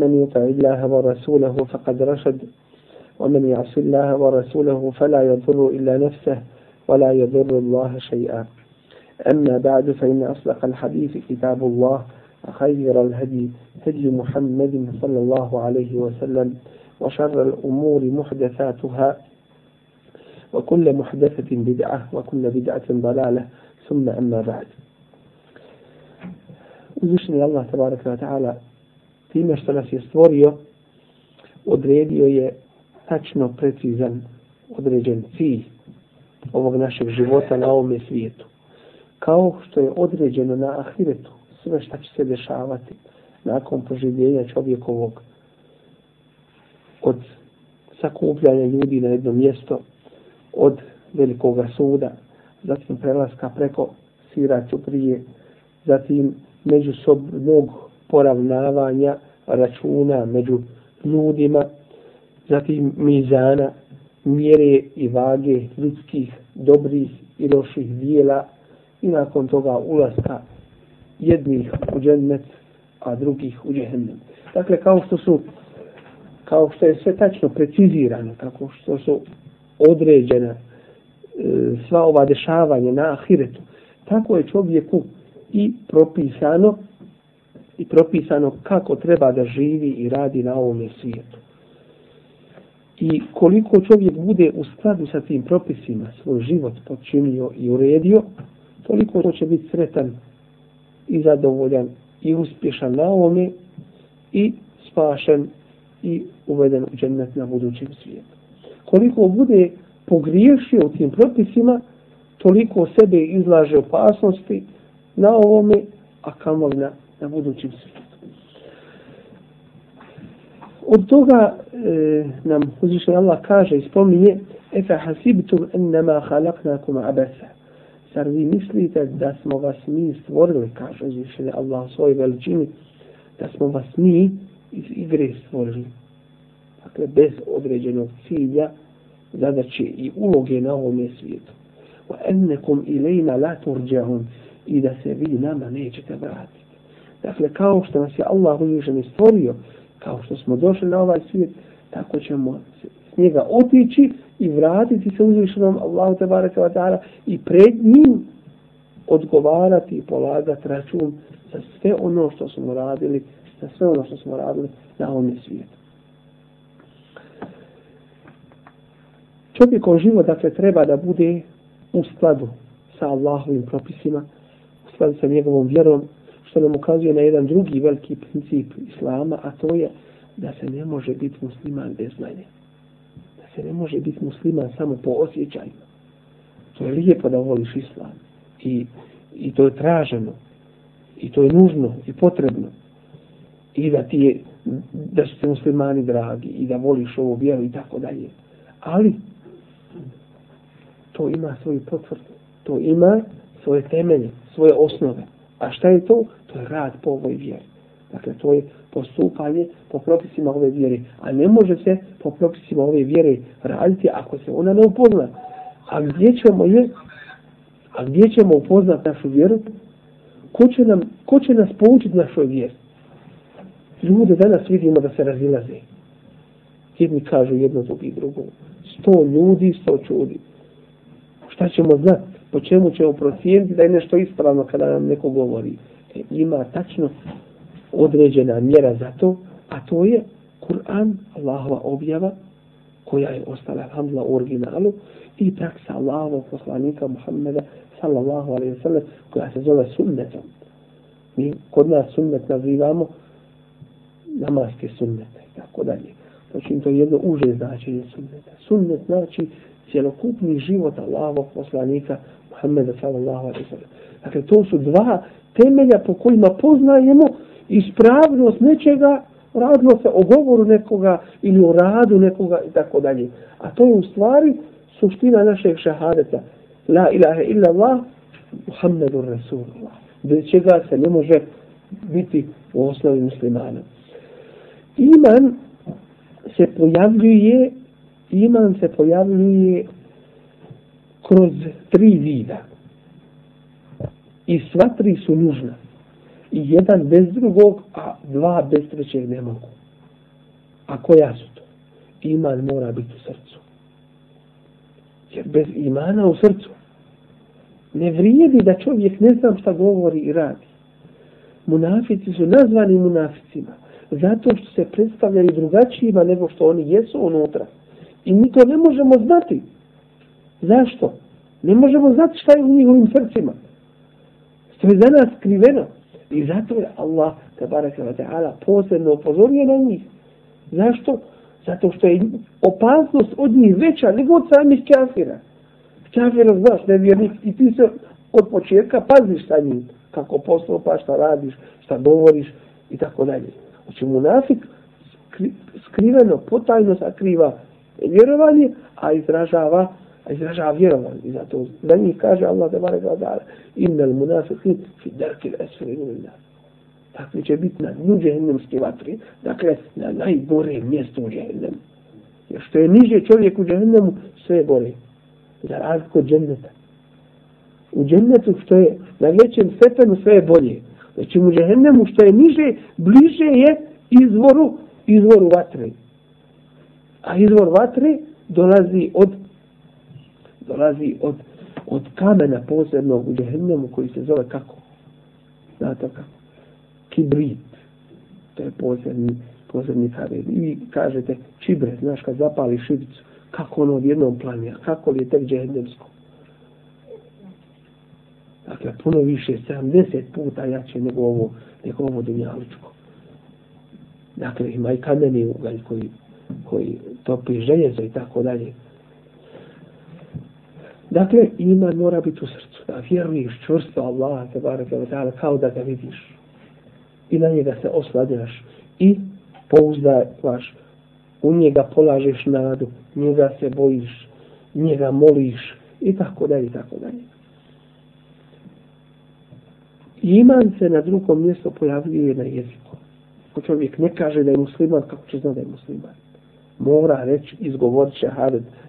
من يطع الله ورسوله فقد رشد ومن يعص الله ورسوله فلا يضر إلا نفسه ولا يضر الله شيئا. أما بعد فإن أصدق الحديث كتاب الله خير الهدي هدي محمد صلى الله عليه وسلم وشر الأمور محدثاتها وكل محدثة بدعة وكل بدعة ضلالة ثم أما بعد. Uzvišeni tabaraka wa ta'ala time što nas je stvorio odredio je tačno precizan određen cilj ovog našeg života na ovome svijetu. Kao što je određeno na ahiretu sve što će se dešavati nakon poživljenja čovjekovog od sakupljanja ljudi na jedno mjesto, od velikoga suda, zatim prelaska preko siraću prije, zatim međusobnog poravnavanja računa među ljudima, zatim mizana, mjere i vage ljudskih, dobrih i loših dijela i nakon toga ulaska jednih u džennet, a drugih u džehennem. Dakle, kao što su kao što je sve tačno precizirano, kako što su određena e, sva ova dešavanja na ahiretu, tako je čovjeku i propisano i propisano kako treba da živi i radi na ovom svijetu. I koliko čovjek bude u skladu sa tim propisima svoj život počinio i uredio, toliko to će biti sretan i zadovoljan i uspješan na ovome i spašen i uveden u džennet na budućem svijetu. Koliko bude pogriješio u tim propisima, toliko sebe izlaže opasnosti na ovome, a kamoli na na budućim svijetu. Od toga e, nam uzvišen Allah kaže i spominje Efe hasibtum ennama halaknakum abesa. Zar vi mislite da smo vas mi stvorili, kaže uzvišen Allah u svojoj veličini, da smo vas mi iz igre stvorili. Dakle, bez određenog cilja, zadaće i uloge na ovome svijetu. Wa ennekum ilajna la turđahun i da se vi nama nećete vratiti. Dakle, kao što nas je Allah uzvišen stvorio, kao što smo došli na ovaj svijet, tako ćemo s njega otići i vratiti se uzvišenom Allahu te baraka ta'ala i pred njim odgovarati i polagati račun za sve ono što smo radili, za sve ono što smo radili na ovom svijetu. Čovjekov život, dakle, treba da bude u skladu sa Allahovim propisima, u skladu sa njegovom vjerom, što nam ukazuje na jedan drugi veliki princip islama, a to je da se ne može biti musliman bez znanja. Da se ne može biti musliman samo po osjećajima. To je lijepo da voliš islam. I, i to je traženo. I to je nužno i potrebno. I da ti je, da su ti muslimani dragi i da voliš ovu vjeru i tako dalje. Ali to ima svoju potvrdu. To ima svoje temelje, svoje osnove. A šta je to? To je rad po ovoj vjeri. Dakle, to je postupanje po propisima ove vjere. A ne može se po propisima ove vjere raditi ako se ona ne upozna. A gdje ćemo je? A gdje ćemo upoznat našu vjeru? Ko će, nam, ko će nas poučiti našoj vjeri? Ljude danas vidimo da se razilaze. Jedni kažu jedno drugi drugo. Sto ljudi, sto čudi. Šta ćemo znati? Po čemu ćemo procijeniti da je nešto ispravno kada nam neko govori? E, ima tačno određena mjera za to, a to je Kur'an, Allahova objava, koja je ostala, alhamdulillah, u originalu, i praksa Allahovog poslanika Muhammeda, sallallahu alaihi sallam, koja se zove sunnetom. Mi kod nas sunnet nazivamo namaske sunnete, tako dalje. Znači, to je jedno uže značenje sunneta. Sunnet znači cjelokupni život Allahovog poslanika Muhammeda sallallahu alaihi sallam. Dakle, to su dva temelja po kojima poznajemo ispravnost nečega Radilo se o govoru nekoga ili o radu nekoga i tako dalje. A to je u stvari suština našeg šahadeta. La ilaha illa Allah, Muhammedur Rasulullah. Bez čega se ne može biti u osnovi muslimana. Iman se pojavljuje iman se pojavljuje kroz tri vida. I sva tri su nužna. I jedan bez drugog, a dva bez trećeg ne mogu. A koja su to? Iman mora biti u srcu. Jer bez imana u srcu ne vrijedi da čovjek ne znam šta govori i radi. Munafici su nazvani munaficima zato što se predstavljaju drugačijima nego što oni jesu unutra. I mi to ne možemo znati. Zašto? Ne možemo znati šta je u njihovim srcima. Što je za nas skriveno. I zato je Allah, tabaraka wa ta'ala, posebno upozorio na njih. Zašto? Zato što je opasnost od njih veća nego od samih kafira. Kafira znaš, nevjernik, i ti se od početka paziš sa njim. Kako postupaš, šta radiš, šta govoriš i tako dalje. Znači, munafik skriveno, potajno sakriva vjerovanje, a izražava a izražava vjerovanje. I zato za njih kaže Allah da bare ga innal munafiqin fi darki al-asfali min an-nar. Takvi će biti na dnu džehennemske vatri, dakle na najgore mjesto u džehennemu. Jer što je niže čovjek u džehennemu, sve je gore. Za razliku od dženneta. U džennetu što je na većem stepenu, sve je bolje. Znači u džehennemu što je niže, bliže je izvoru, izvoru vatre. A izvor vatre dolazi od dolazi od, od kamena posebnog u džehennemu koji se zove kako? Znate kako? Kibrit. To je posebni, posebni kamen. I vi kažete čibre, znaš kad zapali šivicu, kako ono odjednom planija, kako li je tek džehennemsko? Dakle, puno više, 70 puta jače nego ovo, nego ovo dunjaličko. Dakle, ima i kameni ugalj koji, koji topi željezo i tako dalje. Dakle, iman mora biti u srcu. Da vjeruješ čvrsto Allaha te barake wa ta'ala, kao da ga vidiš. I na njega se osladjaš. I pouzdavaš, u njega polažeš nadu, njega se bojiš, njega moliš i tako dalje, i tako dalje. Iman se na drugom mjestu pojavljuje na jeziku. Ako čovjek ne kaže da je musliman, kako će znati da je musliman? Mora reći, izgovorit će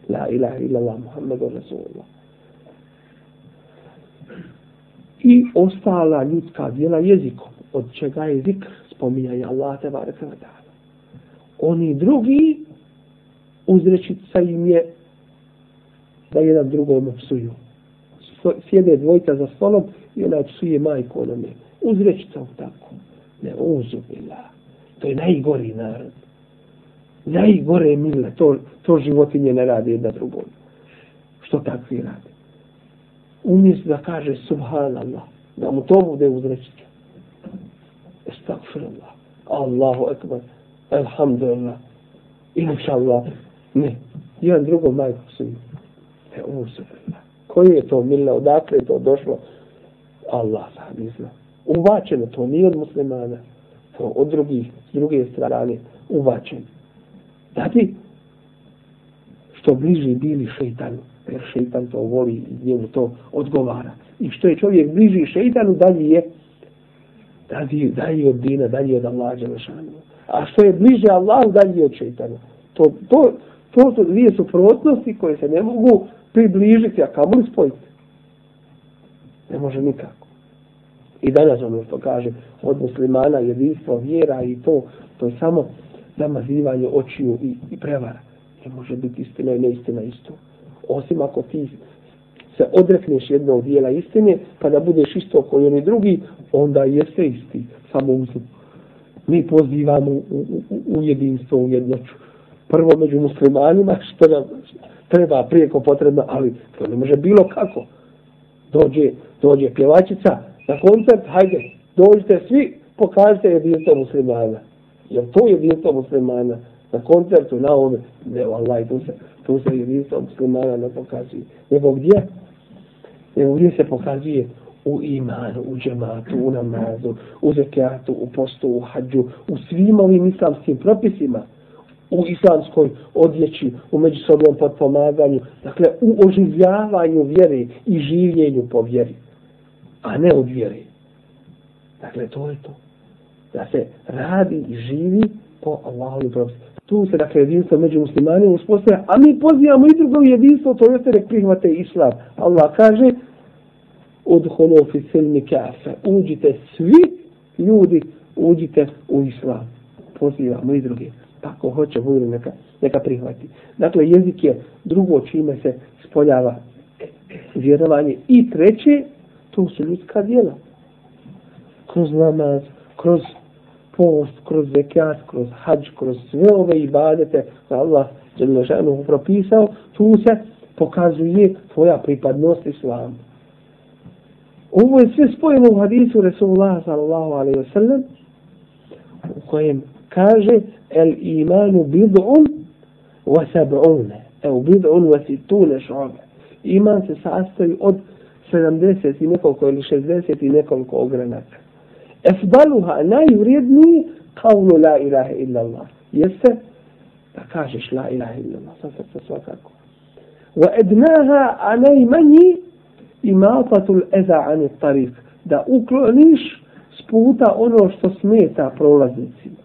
la ilaha illallah, muhammedu rasulullah. I ostala ljudska djela jezikom, od čega je zikr, spominjanje Allah te barek wa ta'ala. Oni drugi, uzrečica im je da jedan drugom psuju. Sjede dvojica za stolom i ona psuje majku onome. Uzrečica u tako. Ne, uzubila. To je najgori narod. Najgore mile. To, to životinje ne radi jedna drugom. Što takvi radi? Umjesto da kaže subhanallah. Da mu to bude uzrečica. Estagfirullah. Allahu ekber. Alhamdulillah. Inša Allah. Ne. Jedan drugom majku E, ovo uzubila. Koji je to mila, Odakle je to došlo? Allah sam izna. Uvačeno to nije od muslimana. To od drugih, s druge strane, uvačeno da bi što bliži bili šeitanu, jer šeitan to voli i njemu to odgovara. I što je čovjek bliži šeitanu, dalje je dalje, dalje od dina, dalje od Allaha Đelešanu. A što je bliže Allahu, dalje od šeitana. To, to, to su dvije suprotnosti koje se ne mogu približiti, a kamo li spojiti? Ne može nikako. I danas ono što kaže od muslimana jedinstvo vjera i to, to je samo namazivanje očiju i, i prevara. Ne može biti istina i neistina isto. Osim ako ti se odrekneš jednog dijela istine, pa da budeš isto koji oni drugi, onda jeste isti, samo uzim. Mi pozivamo u, u, u jedinstvo, u jednoću. Prvo među muslimanima, što nam treba prijeko potrebno, ali to ne može bilo kako. Dođe, dođe pjevačica na koncert, hajde, dođite svi, pokažite jedinstvo muslimana. Jer to je jedinstvo muslimana na koncertu, na ovome, ne, Allah, tu se, tu se jedinstvo muslimana ne pokazuje. Nego gdje? Nego gdje se pokazuje u imanu, u džematu, u namazu, u zekijatu, u postu, u hađu, u svim ovim islamskim propisima, u islamskoj odjeći, u međusobnom potpomaganju, dakle u oživljavanju vjere i življenju po vjeri, a ne od vjere. Dakle, to je to. Da se radi i živi po Allahovi propisi. Tu se, dakle, jedinstvo među muslimanima uspostavlja, a mi pozivamo i drugo jedinstvo, to jeste nek prihvate islam. Allah kaže, udhulu fi silmi kafe, uđite svi ljudi, uđite u islam. Pozivamo i druge. Tako hoće, budu neka, neka prihvati. Dakle, jezik je drugo čime se spoljava vjerovanje. I treće, to su ljudska djela. Kroz namaz, kroz post, kroz zekat, kroz hađ, kroz sve ove ibadete koje Allah ženu propisao, tu se pokazuje tvoja pripadnost islamu. Ovo je sve spojeno u hadisu Resulullah sallallahu alaihi wa sallam u kojem kaže el imanu bid'un wa sab'une evo bid'un wa situne šobe iman se sastoji od 70 i nekoliko ili 60 i nekoliko ogranaka efdaluha najvrijedniji kavlu la ilaha illallah. Jeste da kažeš la ilaha illallah, sa srca svakako wa ednaha a najmanji imatatul eza ani tarif. da ukloniš s puta ono što smeta prolaznicima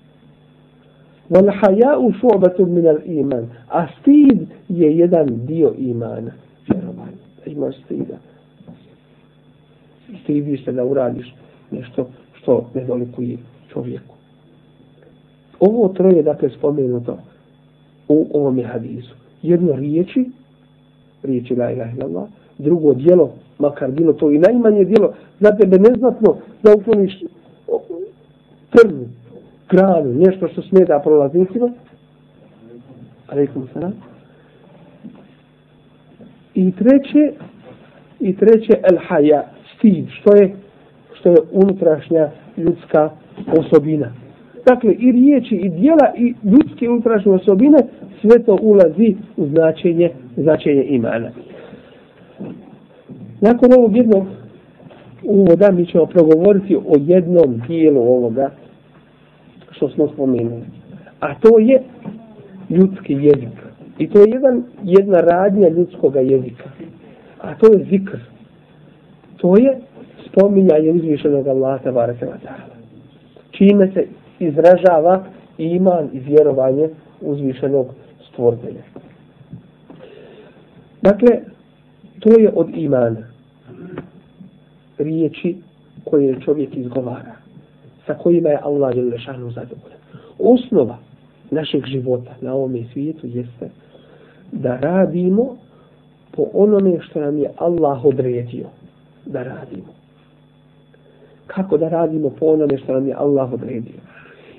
wal haya'u shu'batun min al iman a stid je jedan dio imana vjerovanje imaš stida stidiš se da uradiš nešto što ne dolikuje čovjeku. Ovo troje, dakle, spomenuto u ovom hadisu. Jedno riječi, riječi la ilaha illallah, drugo dijelo, makar bilo to i najmanje dijelo, za tebe neznatno da ukloniš trnu, granu, nešto što smeta prolaznicima. Aleikum salam. I treće, i treće, el haja, stid, što je što je unutrašnja ljudska osobina. Dakle, i riječi, i dijela, i ljudske unutrašnje osobine, sve to ulazi u značenje, značenje imana. Nakon ovog jednog uvoda mi ćemo progovoriti o jednom dijelu ovoga što smo spomenuli. A to je ljudski jezik. I to je jedan, jedna radnja ljudskog jezika. A to je zikr. To je spominjanje uzvišenog Allaha tabaraka wa ta'ala. Čime se izražava iman i vjerovanje uzvišenog stvoritelja. Dakle, to je od imana. Riječi koje čovjek izgovara. Sa kojima je Allah Đelešanu zadovoljan. Osnova našeg života na ovom svijetu jeste da radimo po onome što nam je Allah odredio da radimo kako da radimo po onome što nam je Allah odredio.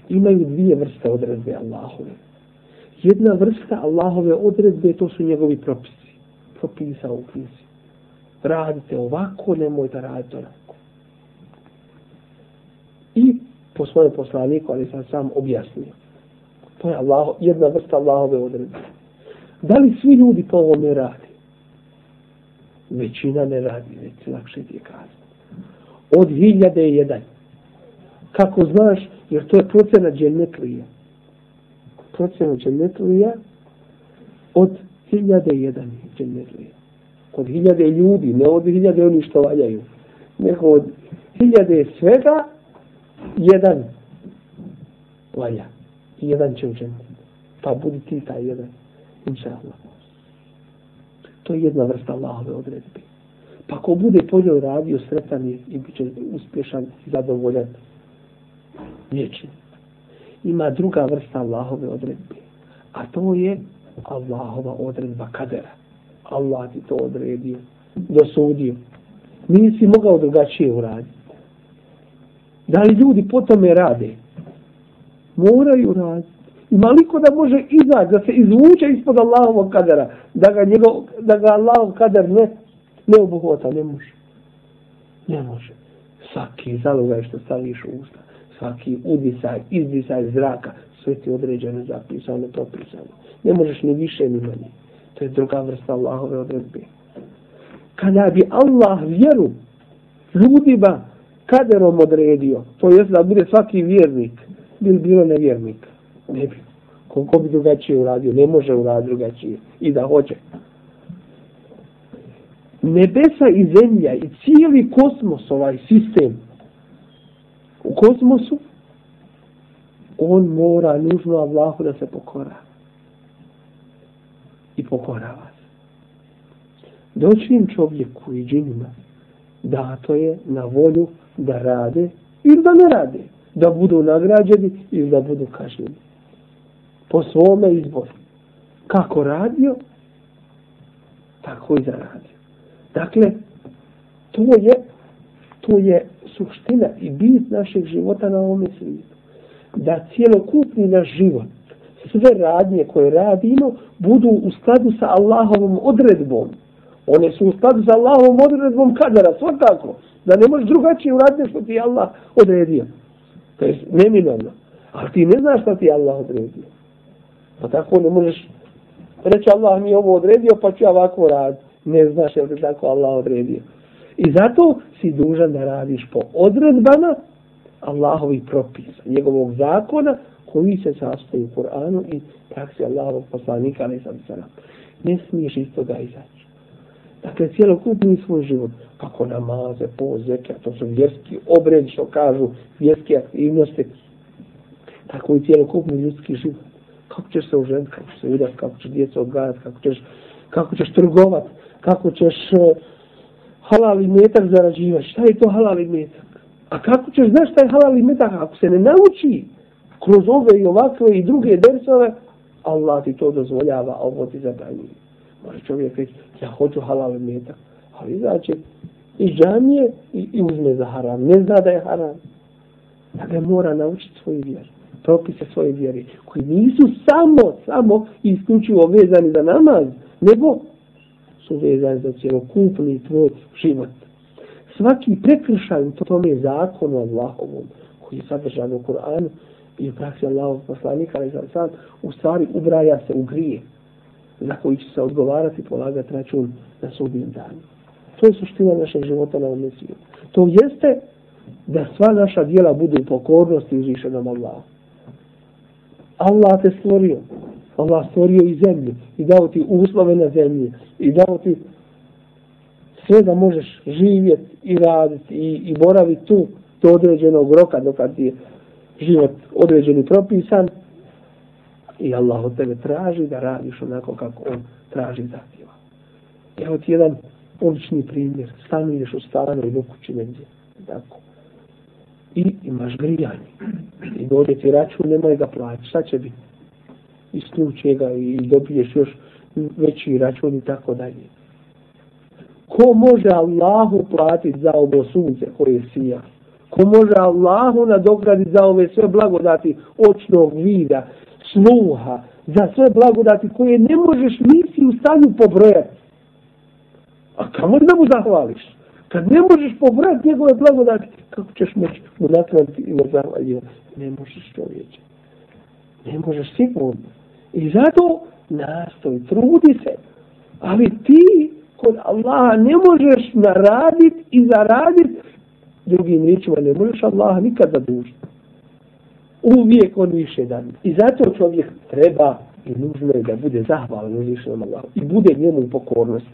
Imaju dvije vrste odredbe Allahove. Jedna vrsta Allahove odredbe, to su njegovi propisi. Propisa u knjizi. Radite ovako, nemojte raditi onako. I po svojem poslaniku, ali sam sam objasnio. To je Allah, jedna vrsta Allahove odredbe. Da li svi ljudi po ovome radi? Većina ne radi, već lakše ti je kazati od hiljade i jedan. Kako znaš, jer to je procena dženetlija. Procena dženetlija od hiljade i jedan dženetlija. Od hiljade ljudi, ne od hiljade oni što valjaju. Nego od hiljade svega, jedan valja. I jedan će učeniti. Pa budi ti taj jedan. Inša Allah. To je jedna vrsta Allahove odredbe. Pa ko bude po njoj radio, sretan i, i bit će uspješan i zadovoljan vječni. Ima druga vrsta Allahove odredbe. A to je Allahova odredba kadera. Allah ti to odredio, dosudio. Nisi mogao drugačije uraditi. Da li ljudi po tome rade? Moraju raditi. Ima liko da može izaći, da se izvuče ispod Allahovog kadera, da ga, njegov, da ga Allahov kader ne ne obuhvata, ne može. Ne može. Svaki zalogaj što staviš u usta, svaki udisaj, izdisaj zraka, sve ti određeno, zapisano, propisano. Ne možeš ni više, ni manje. To je druga vrsta Allahove odredbe. Kada bi Allah vjeru ljudima kaderom odredio, to jest da bude svaki vjernik, bil bilo nevjernik. Ne bi. Koliko bi drugačije uradio, ne može uraditi drugačije. I da hoće. Nebesa i zemlja i cijeli kosmos, ovaj sistem u kosmosu, on mora nužno Allahu da se pokora. I pokorava se. Doćim čovjeku i džinima, dato je na volju da rade ili da ne rade. Da budu nagrađeni ili da budu kažnjeni. Po svome izboru. Kako radio, tako i zaradio. Dakle, to je, to je suština i bit našeg života na ovom svijetu. Da cijelokupni naš život, sve radnje koje radimo, budu u skladu sa Allahovom odredbom. One su u skladu sa Allahovom odredbom kadara, svakako. Da ne možeš drugačije uraditi što ti Allah odredio. To je neminovno. Ali ti ne znaš što ti Allah odredio. Pa tako ne možeš reći Allah mi ovo odredio pa ću ja ovako raditi. Ne znaš je li tako Allah odredio. I zato si dužan da radiš po odredbama Allahovi propisa, njegovog zakona koji se sastoji u Kur'anu i praksi Allahovog poslanika, ali sam sada. Ne smiješ iz toga izaći. Dakle, cijelokupni svoj život, kako namaze, pozeke, to su vjerski obred, što kažu, vjerske aktivnosti, tako i cijelokupni ljudski život. Kako ćeš se uženiti, kako ćeš se udati, kako ćeš djeca odgajati, kako ćeš, kako ćeš trgovat, kako ćeš uh, halal metak zarađivati. Šta je to halal metak? A kako ćeš znaš šta je halal metak? Ako se ne nauči kroz ove i ovakve i druge dersove, Allah ti to dozvoljava, a ovo ti zabranjuje. Može čovjek reći, ja hoću halal metak. Ali izaće iz džamije i, i uzme za haram. Ne zna da je haram. Da ga mora naučiti svoju vjeru. Propise svoje vjere, Koji nisu samo, samo isključivo vezani za namaz. Nego su vezani za cijelokupni tvoj život. Svaki prekršaj to tome je zakon o Allahovom koji je sadržan u Kur'anu i u praksi Allahovog poslanika, ali sad u stvari ubraja se u grije za koji će se odgovarati i polagati račun na sudnjem danu. To je suština našeg života na ovom svijetu. To jeste da sva naša dijela budu u pokornosti uzvišenom Allahu. Allah te stvorio. Allah stvorio i zemlju i dao ti uslove na zemlji i dao ti sve da možeš živjeti i raditi i, i boraviti tu do određenog roka dok ti je život određeni propisan i Allah od tebe traži da radiš onako kako on traži zahtjeva. Evo ti jedan ulični primjer. Stanuješ u stanu ili u kući negdje. Tako. I imaš grijanje. I dođe ti račun, nemoj ga plaći. Šta će biti? Isključe ga i dobiješ još veći račun i tako dalje. Ko može Allahu platiti za ovo sunce koje sija? Ko može Allahu nadograditi za ove sve blagodati očnog vida, sluha, za sve blagodati koje ne možeš nisi u stanju pobrojati. A kamo da mu zahvališ? Kad ne možeš pobrati njegove blagodati, kako ćeš moći mu naklaniti i nazavati? Ne možeš čovječe. Ne možeš sigurno. I zato nastoj, trudi se. Ali ti kod Allaha ne možeš naraditi i zaraditi drugim riječima, ne možeš Allaha nikad zadužiti uvijek on više dan. I zato čovjek treba i nužno je da bude zahvalan uzvišenom Allahu i bude njemu u pokornosti.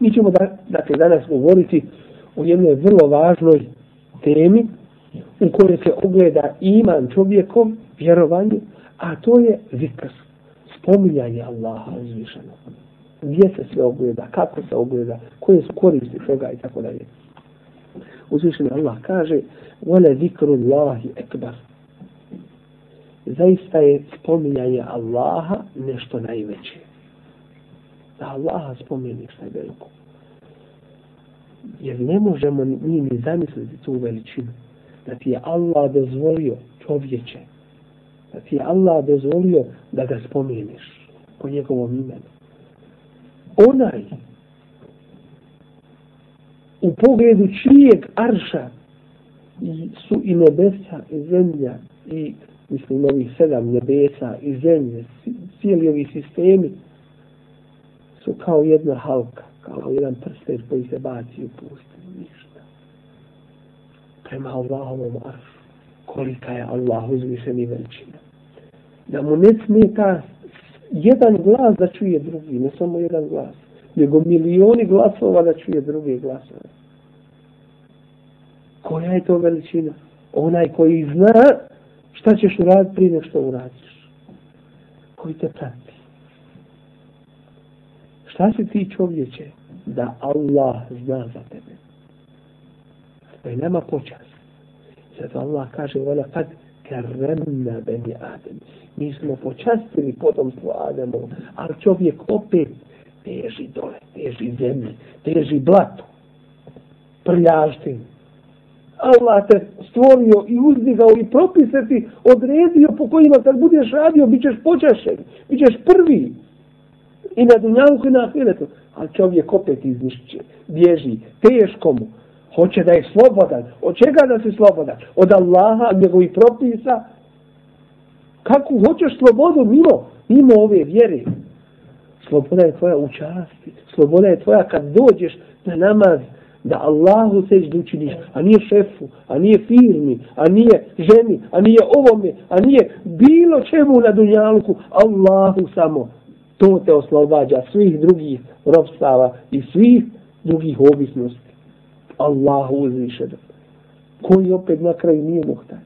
Mi ćemo da, dakle, danas govoriti o jednoj vrlo važnoj temi u kojoj se ogleda iman čovjekom, vjerovanje, a to je zikr, spominjanje Allaha uzvišenog. Gdje se sve ogleda, kako se ogleda, koje su koristi toga i tako dalje. Uzvišeni Allah kaže, vole ذِكْرُ اللَّهِ أَكْبَرُ zaista je spominjanje Allaha nešto najveće. Da Allaha spomeni šta je veliko. Jer ne možemo mi ni zamisliti tu veličinu. Da ti je Allah dozvolio čovječe. Da ti je Allah dozvolio da ga spomeniš po njegovom imenu. Onaj u pogledu čijeg arša su i nebesa i zemlja i mislim, ovih sedam nebesa i zemlje, cijeli ovi sistemi su kao jedna halka, kao jedan prsten koji se baci u pustinu, ništa. prema Allahovom aršu. Kolika je Allah uzvišeni veličina. Da mu ne smeta jedan glas da čuje drugi, ne samo jedan glas, nego milioni glasova da čuje drugi glasove. Koja je to veličina? Onaj koji zna šta ćeš uraditi prije što uradiš. Koji te prati. Šta si ti čovječe da Allah zna za tebe? To je nema počas. Zato Allah kaže, vola kad karemna beni Adem. Mi smo počastili potomstvo Ademu, ali čovjek opet teži dole, teži zemlji, teži blatu, prljaštinu. Allah te stvorio i uzdigao i propise ti odredio po kojima kad budeš radio, bit ćeš počašen, bit ćeš prvi. I na dunjavku i na ahiretu. Ali čovjek opet iznišće, bježi, teško mu. Hoće da je slobodan. Od čega da si slobodan? Od Allaha, od njegovih propisa. Kako hoćeš slobodu mimo, mimo ove vjere? Sloboda je tvoja u časti. Sloboda je tvoja kad dođeš na namaz, da Allahu seđu učiniš, a nije šefu, a nije firmi, a nije ženi, a nije ovome, a nije bilo čemu na dunjalku, Allahu samo. To te oslobađa svih drugih robstava i svih drugih ovisnosti. Allahu uzviše da. Koji opet na kraju nije muhtač.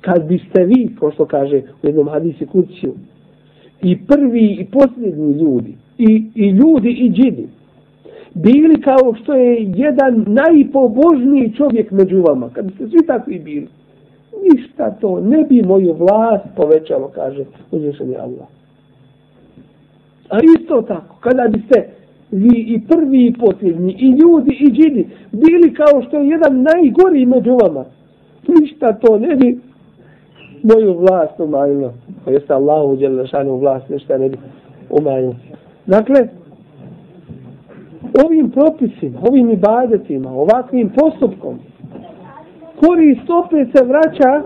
Kad biste vi, ko što kaže u jednom hadisi kućiju, i prvi i posljednji ljudi, i, i ljudi i džini, bili kao što je jedan najpobožniji čovjek među vama, kad ste svi takvi bili, ništa to, ne bi moju vlast povećalo, kaže uzvišeni Allah. A isto tako, kada bi se vi i prvi i posljednji, i ljudi i džini, bili kao što je jedan najgori među vama, ništa to ne bi moju vlast umanjilo. To jeste Allahu uđeli na vlast, ništa ne bi umanjilo. Dakle, ovim propisima, ovim ibadetima, ovakvim postupkom, korist opet se vraća,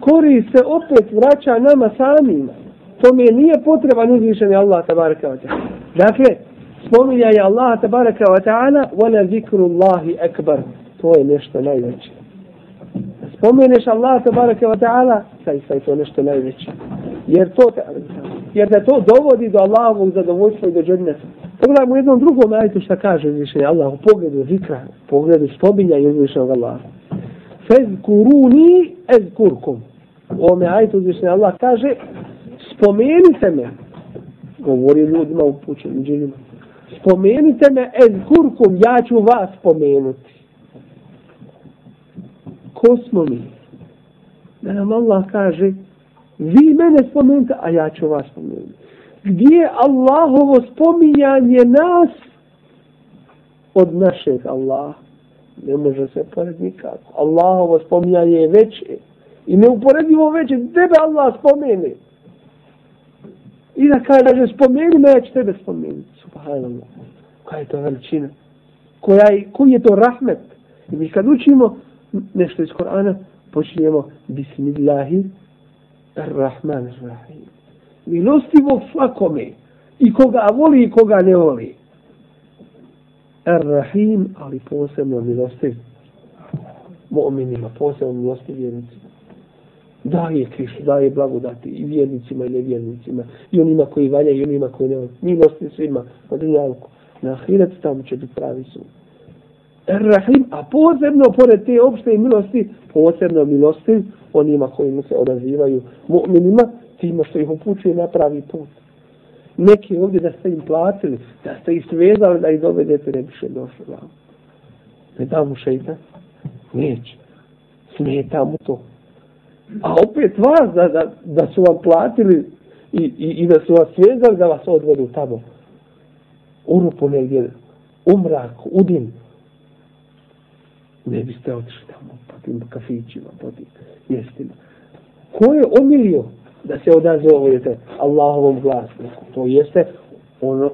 korist se opet vraća nama samima tome nije potreban uzvišen Allah tabaraka wa ta'ala. Dakle, spominja je Allah tabaraka wa ta'ala, wala zikru Allahi akbar. To je nešto najveće. Spomeneš Allah tabaraka wa ta'ala, saj, saj, to nešto najveće. Jer to, jer da to dovodi do Allahovog zadovoljstva i do džerneta. Pogledajmo u jednom drugom ajtu šta kaže uzvišenje Allah u pogledu zikra, u pogledu spominja i uzvišenog Allah. Fezkuruni ezkurkum. U ovome ajtu uzvišenje Allah kaže spomenite me. Govori ljudima upućenim džinima. Spomenite me ez kurkum, ja ću vas spomenuti. Ko smo mi? Da nam Allah kaže vi mene spomenite, a ja ću vas spomenuti gdje Allahovo spominjanje nas od našeg Allaha. Ne može se pored nikako. Allahovo spominjanje je veće. I neuporedivo veće. Tebe Allah spomene. I da kaže, spomeni me, ja ću tebe spomenuti. Subhanallah. Koja je to veličina? Koja je, koji je to rahmet? I mi kad učimo nešto iz Korana, počinjemo Bismillahi ar-Rahman ar-Rahim Milostivo svakome i koga voli i koga ne voli. Ar-Rahim, ali posebno milostiv mu'minima, posebno milostiv vjernicima. Daje krišu, daje blagodati i vjernicima i nevjernicima, i onima koji valja i onima koji ne valja. milosti svima, na dunjavku, Na ahiret tamo će biti pravi sud. Rahim, a posebno pored te opšte milosti, posebno milosti onima koji mu se odazivaju mu'minima, time što ih upućuje na pravi put. Neki ovdje da ste im platili, da ste ih svezali da ih dovedete, ne biše došlo vam. Ne da mu šeitan? Neće. Smeta mu to. A opet vas da, da, da su vam platili i, i, i da su vas svezali da vas odvedu tamo. U rupu negdje, u mrak, u dim. Ne biste otišli tamo po tim kafićima, po tim mjestima. Ko je omilio da se odazovujete Allahovom glasniku. To jeste ono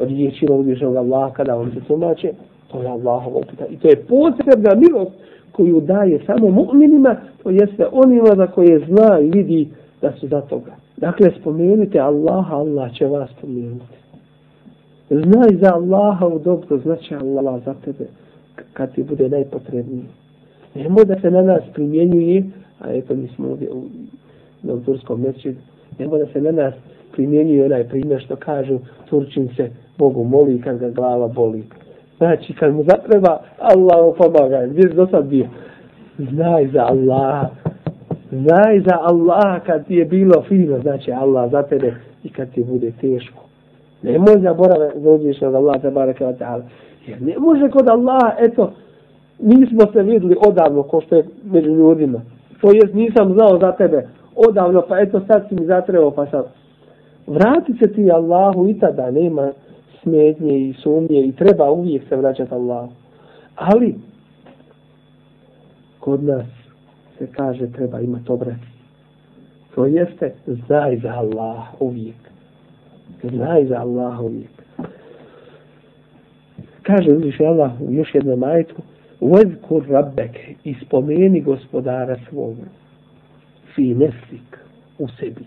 riječi uzvišenog Allaha kada on se tumače, to je Allahovo upita. I to je posebna milost koju daje samo mu'minima, to jeste onima za koje zna i vidi da su za toga. Dakle, spomenite Allaha, Allah će vas spomenuti. Znaj za Allaha u dobro, znači Allah za tebe kad ti bude najpotrebniji. Nemoj da se na nas primjenjuje, a eto mi smo ovdje u, u turskom mjesečidu, nemoj da se na nas primjenjuje onaj primjer što kažu Turčin se Bogu moli kad ga glava boli. Znači, kad mu zatreba, Allah mu pomaga. Gdje si do sad bio? Znaj za Allaha. Znaj za Allaha kad ti je bilo fino, znači Allah za tebe i kad ti bude teško. Nemoj zaboraviti da uđeš od Allah, te baraka wa ta'ala. Jer ne može kod Allaha, eto, nismo se videli odavno ko što je među ljudima. To jest nisam znao za tebe odavno, pa eto sad si mi zatrebao, pa sad. Vrati se ti Allahu i tada nema smetnje i sumnje i treba uvijek se vraćati Allahu. Ali, kod nas se kaže treba imati obrat. To jeste znaj za Allah uvijek. Znaj za Allah uvijek. Kaže uzviš Allah u još jednom majetu Vezkur rabbek ispomeni gospodara svoga fi nefsik u sebi.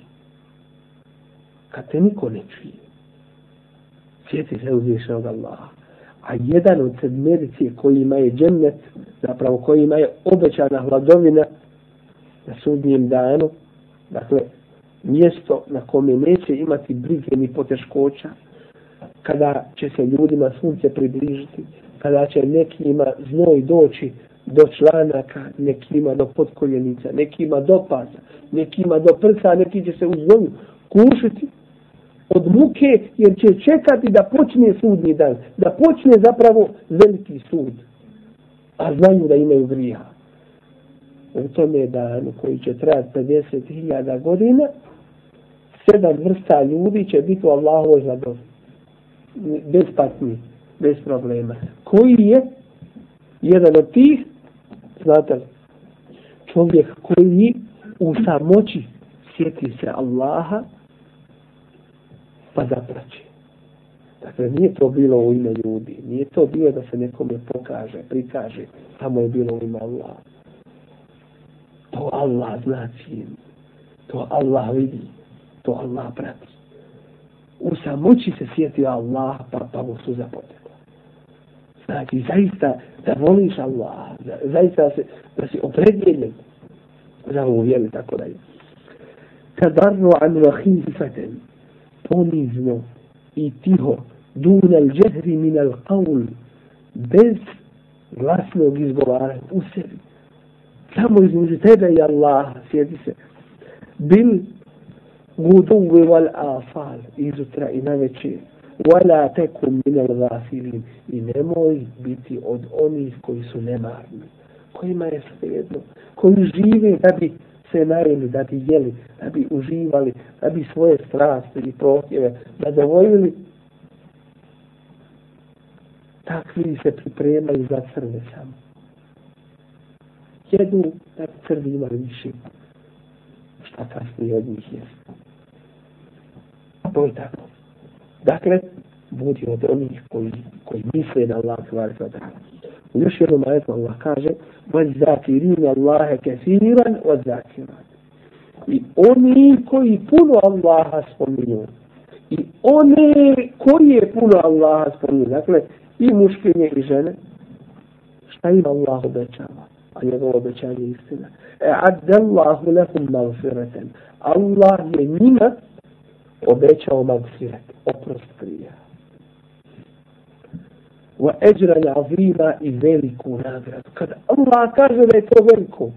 Kad te niko ne čuje sjeti se uzvišenog Allaha. A jedan od sedmerici koji ima je džennet, zapravo kojima je obećana hladovina na sudnjem danu, dakle, mjesto na kome neće imati brige ni poteškoća, kada će se ljudima sunce približiti, kada će nekima znoj doći do članaka, nekima do potkoljenica, nekima do pasa, nekima do prsa, neki će se u znoju kušiti, od muke, jer će čekati da počne sudni dan, da počne zapravo veliki sud. A znaju da imaju grija. U tome danu koji će trajati 50.000 godina, sedam vrsta ljudi će biti u Allahovoj zadovi. Bez patnji, bez problema. Koji je jedan od tih, znate li, čovjek koji u samoći sjeti se Allaha, pa zapraći. Dakle, nije to bilo u ime ljudi. Nije to bilo da se nekome pokaže, prikaže. Tamo je bilo u ime Allah. To Allah znači. To Allah vidi. To Allah prati. U samoći se sjetio Allah, pa, pa mu su zapotekla. Znači, zaista da voliš Allah, zaista da, se, da si opredjeljen za ovu vjeru, tako da je. Tadarru an vahihi ponizno i tiho. Dunal džehri minal qaul bez glasnog izgovaranja u sebi. Samo između tebe i Allah sjedi se. Bil guduvi wal afal izutra i na večer. Wala tekum minal gafilin i nemoj biti od onih koji su nemarni kojima je svejedno koji žive da bi se najeli, da bi jeli, da bi uživali, da bi svoje strasti i prohtjeve zadovoljili, takvi se pripremaju za crve samo. Jedu da bi crvi imali više. Šta kasnije od njih je. To je tako. Dakle, budi od onih koji, koji misle na Allah kvar sada. U još jednom ajetu Allah kaže وَالْزَاكِرِينَ اللَّهَ كَثِيرًا وَالْزَاكِرَاتِ I oni koji puno Allaha spominju. I one koji je puno Allaha spominju. Dakle, i muškinje i žene. Šta ima Allah obećava? A njegovo obećanje je istina. E addallahu lakum magfiratan. Allah je njima obećao magfirat. Oprost prija wa ejran azima i veliku nagradu. Kad Allah kaže da je to veliko,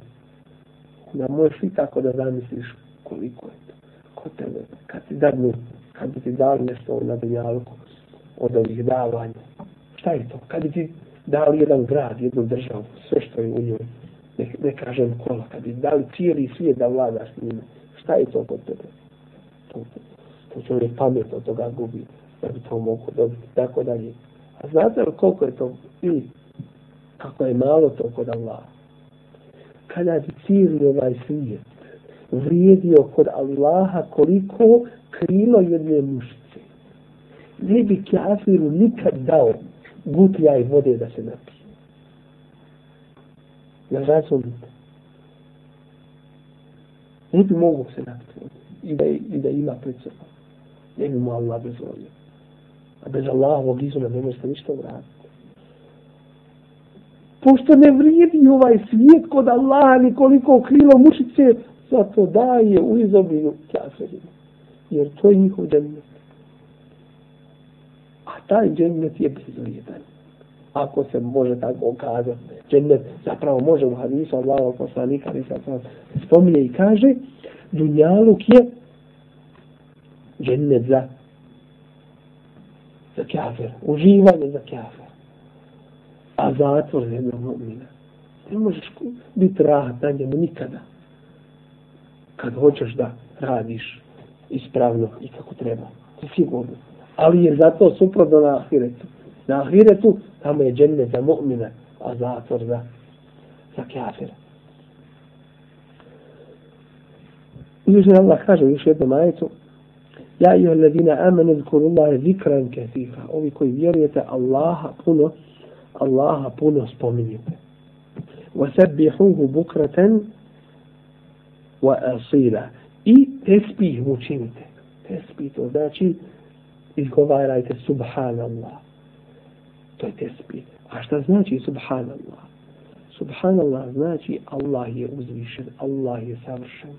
da možeš i tako da zamisliš koliko je to. Ko tebe, kad ti dadnu, kad bi ti dali nešto na dunjalku od ovih davanja, šta je to? Kad bi ti dali jedan grad, jednu državu, sve što je u njoj, ne, ne kažem kola, kad bi dali cijeli svijet da vladaš njima, šta je to kod tebe? To, to, to čovjek pamet od toga gubi, da bi to mogo dobiti, tako dalje. A znate li koliko je to i kako je malo to kod Allaha? Kada bi cijeli ovaj svijet vrijedio kod Allaha koliko krilo jedne mušice, ne bi kafiru nikad dao gutlja i vode da se napije. Ja razumite. Ne bi mogu se napiti i da, i da ima pred sobom. Ne bi mu Allah dozvolio. A bez Allahovog izuna ne možete ništa uraditi. pošto ne vrijedi ovaj svijet kod Allaha nikoliko krilo mušice, zato daje u izobilju kafirima. Jer to je njihov džennet. A taj džennet je bezvrijedan. Ako se može tako kazati. Džennet zapravo može u hadisu Allaha poslanika ali sad spominje i kaže Dunjaluk je džennet za za kafir. Uživanje za kafir. A zatvor za jednog mu'mina. Ne možeš biti rahat na njemu nikada. Kad hoćeš da radiš ispravno i kako treba. To sigurno. Ali je zato suprotno na ahiretu. Na ahiretu tamo je džennet za mu'mina, a zatvor za, za kafira. Uzvišen Allah kaže u još jednom ajetu Ja i alladina amene zkuru Allahe zikran kathira. Ovi koji vjerujete Allaha puno, Allaha puno spominjete. Vasebihuhu bukraten wa asila. I tesbih mu činite. Tesbih to znači izgovarajte subhanallah. To je tesbih. A šta znači subhanallah? Subhanallah znači Allah je uzvišen, Allah je savršen.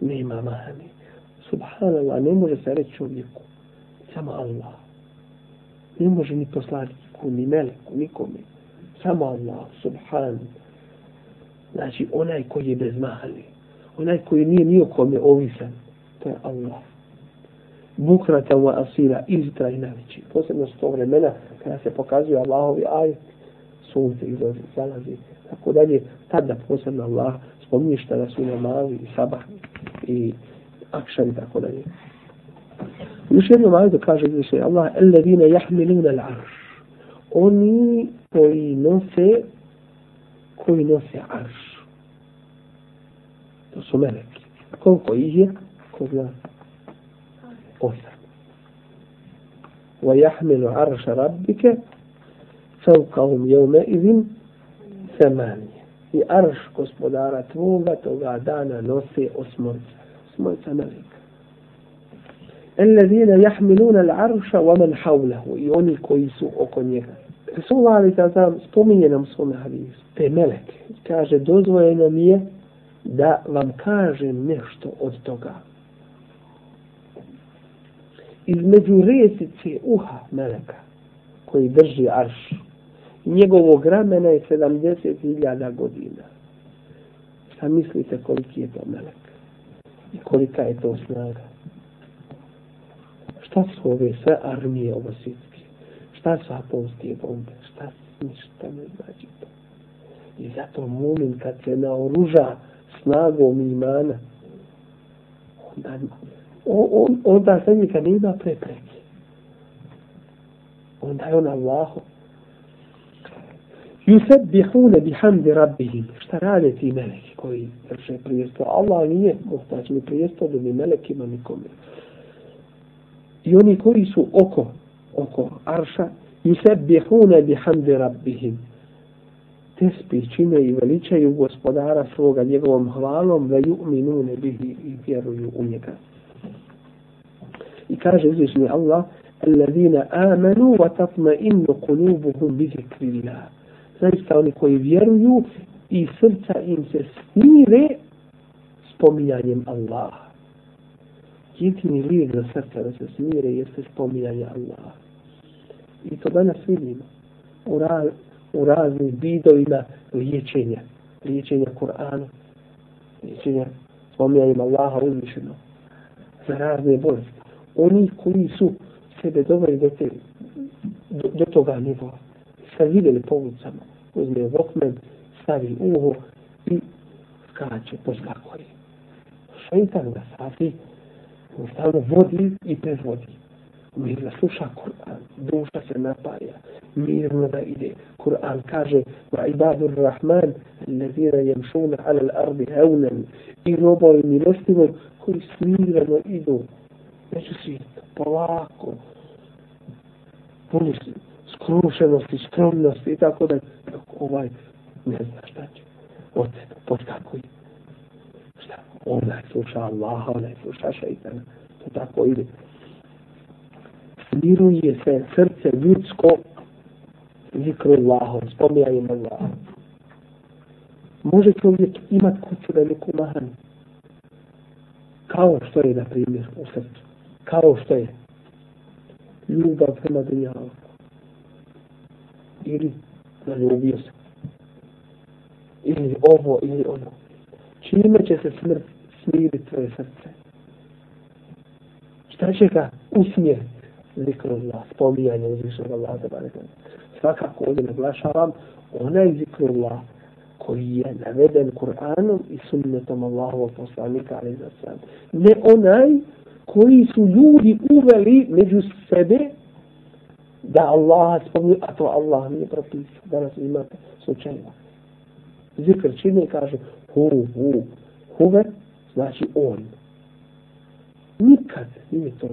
Nema mani. Subhanallah, ne može se reći čovjeku. Samo Allah. Ne može ni poslaniku, ni meleku, nikome. Samo Allah, subhan. Znači, onaj koji je bez mahali. Onaj koji nije ni kome ovisan. To je Allah. Bukrata wa asira, izitra i navići. Posebno s tog vremena, kada se pokazuje Allahovi ajet, sunce izlazi, zalazi, tako dalje. Tada posebno Allah spominje šta da su namazi i sabah i akšan i tako dalje. Još jednom ajde kaže se Allah, alladine jahmiluna l'arš. Oni koji nose, koji nose arš. To su meleki. Koliko ih je? Koga? Osam. Jahmilu arša rabbike فوقهم يومئذ ثمانية i arš gospodara tvoga toga dana nose osmorca. smo se navik. Ellezina jahmiluna l'arša wa man havlahu. I oni koji su oko njega. Resulullah Ali Tazam spominje nam svom hadisu. Te meleke. Kaže, dozvojeno mi je da vam kažem nešto od toga. Između resice uha meleka koji drži arš njegovog ramena je 70.000 godina. Šta mislite koliki je to melek? I kolika je to snaga? Šta su ove sve armije ovo svjetske? Šta su atomske bombe? Šta ništa ne znači to? I zato mumin kad se naoruža snagom imana, onda, on, on, onda se nikad nema prepreke. Onda je on Allahom Yusabbihuna bihamdi rabbihim. Šta rade ti meleki koji vrše prijesto? Allah nije muhtač ni prijesto da ni melekima nikome. I oni koji su oko, oko arša, yusabbihuna bihamdi rabbihim. Tespi čine i veličaju gospodara svoga njegovom hvalom da ju'minune bihi i vjeruju u njega. I kaže uzvišni Allah, الذين آمنوا وتطمئن قلوبهم بذكر الله zaista oni koji vjeruju i srca im se smire spominjanjem Allaha. Jedini lijek za srca da se smire jeste spominjanje Allaha. I to danas vidimo u, ra u raznim vidovima liječenja. Liječenja Kur'ana, liječenja spominjanjem Allaha uzvišeno za razne bolesti. Oni koji su sebe doveli do, te, do, do toga nivoa sad vidjeli po ulicama, uzme vokmen, stavi uho i skače, poskakuje. Šeitan ga sati, stavno vodi i predvodi. Mirno sluša Kur'an, duša se napaja, mirno da ide. Kur'an kaže, wa ibadur rahman, allazina jemšuna ala l'ardi hevnen, i robovi milostivom koji smirano idu. Neću svijet, polako, puni skrušenosti, skromnosti i tako da ovaj ne zna šta će. Od podskakuj. Šta? Onaj sluša Allaha, onaj sluša šeitana. To tako ide. Smiruje se srce ljudsko zikru Allahom, spominjanjem Allahom. Može čovjek imat kuću veliku mahanu. Kao što je, na primjer, u srcu. Kao što je ljubav prema dunjavu. Ili zaljubio se. Ili ovo, ili ono. Čime će se smrt smiriti tvoje srce? Šta će ga usmjeriti? Zikrullah, spominjanje uzvišnog Allaha za barek. Svakako ovdje naglašavam, onaj zikrullah koji je naveden Kur'anom i sunnetom Allahovog poslanika, ali za sam. Ne onaj koji su ljudi uveli među sebe da Allah spominje, a to Allah nije propisao. Danas imate slučajeva. Zikr čine kaže hu, hu, huve, znači on. Nikad nije to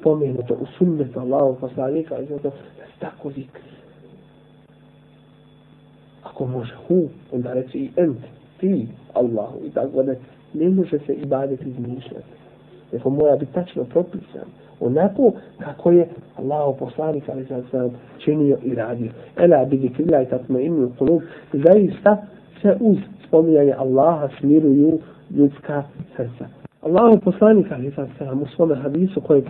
spomenuto u sunnetu Allahom poslanika, ali to da se tako zikri. Ako može hu, onda reći i ent, ti, Allahu, i tako da ne može se ibadeti izmišljati. Neko mora biti tačno propisan. Onako kako je Allah poslanik ali sam sam činio i radio. Ela bidi krila i tatma imu kulub. Zaista se uz spominjanje Allaha smiruju ljudska srca. Allah poslanik ali sam sam u svome hadisu kojeg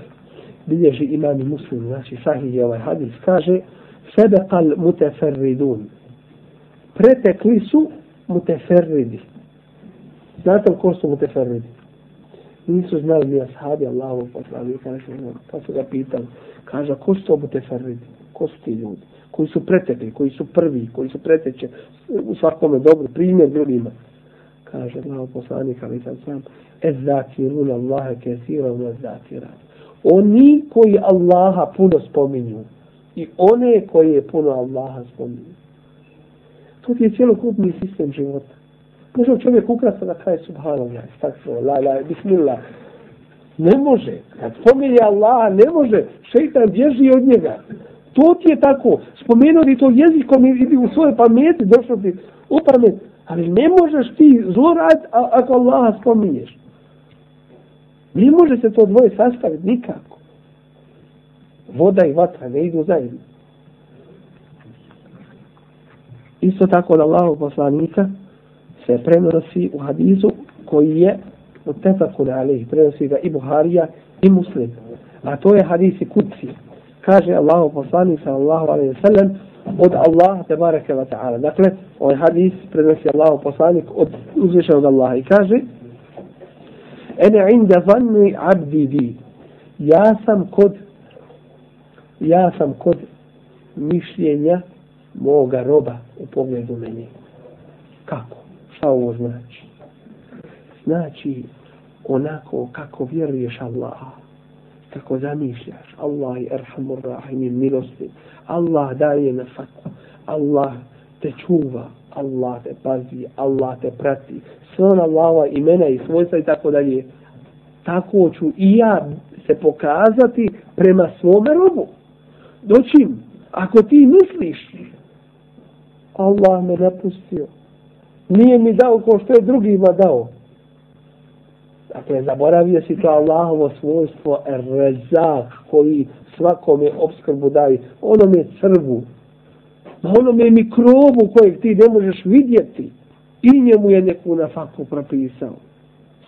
bilježi imam i muslim, znači sahih je ovaj hadis, kaže sebekal muteferridun. Pretekli su muteferridi. Znate li ko su muteferridi? Nisu znali ni ashabi Allahu poslanika, pa su ga pitali. Kaže, ko su to muteferridi? Ko su ti ljudi? Koji su pretekli, koji su prvi, koji su preteče u svakome dobro, primjer drugima. Kaže, Allahov poslanik, ali sam sam, ez zakirun Allahe kesira u oni koji Allaha puno spominju i one koji je puno Allaha spominju. To je cijelokupni sistem života. Može čovjek ukrasno da kaje subhanallah, stakso, la, la, bismillah. Ne može. Kad spominje Allaha, ne može. Šeitan bježi od njega. To ti je tako. Spomenuo ti to jezikom ili u svojoj pameti, došlo ti u pamet. Ali ne možeš ti zlo raditi ako Allaha spominješ. Ne može se to dvoje sastaviti nikako. Voda i vatra ne idu zajedno. Isto tako da Allahog poslanika se prenosi u hadizu koji je od tefakun alih, prenosi ga i Buharija i Muslim. A to je hadisi kuci. Kaže Allahu poslanik sallallahu alaihi wa sallam od Allaha te bareke wa ta'ala. Dakle, ovaj hadis prenosi Allahu poslanik od uzvišenog Allaha i kaže ene inda zanni abdi bi. Ja sam kod ja sam kod mišljenja moga roba u pogledu meni. Kako? Šta ovo znači? Znači onako kako vjeruješ Allaha. Kako zamišljaš. Allah je erhamur rahim i milosti. Allah daje na fatku, Allah te čuva. Allah te pazi. Allah te prati sve ona Allahova imena i svojstva i tako dalje. Tako ću i ja se pokazati prema svome robu. Doćim, ako ti misliš, Allah me napustio. Nije mi dao ko što je drugima dao. Dakle, zaboravio si to Allahovo svojstvo, rezak, koji svakome obskrbu daje, onome crvu, na onome mikrobu kojeg ti ne možeš vidjeti i njemu je neku nafaku propisao.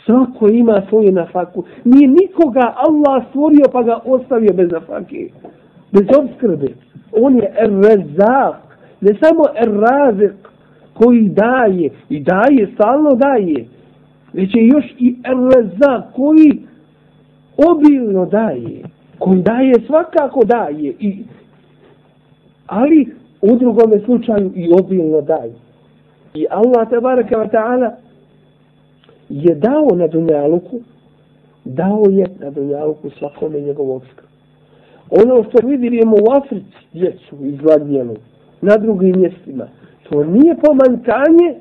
Svako ima svoju nafaku. Nije nikoga Allah stvorio pa ga ostavio bez nafake. Bez obskrbe. On je er-rezak. Ne samo er razik, koji daje. I daje, stalno daje. Već je još i er-rezak koji obilno daje. Koji daje, svakako daje. I, ali u drugom slučaju i obilno daje. I Allah tabaraka wa ta'ala je dao na dunjaluku, dao je na dunjaluku svakome njegovog skrba. Ono što vidimo u Africi, djecu izgladnjenu, na drugim mjestima, to nije pomankanje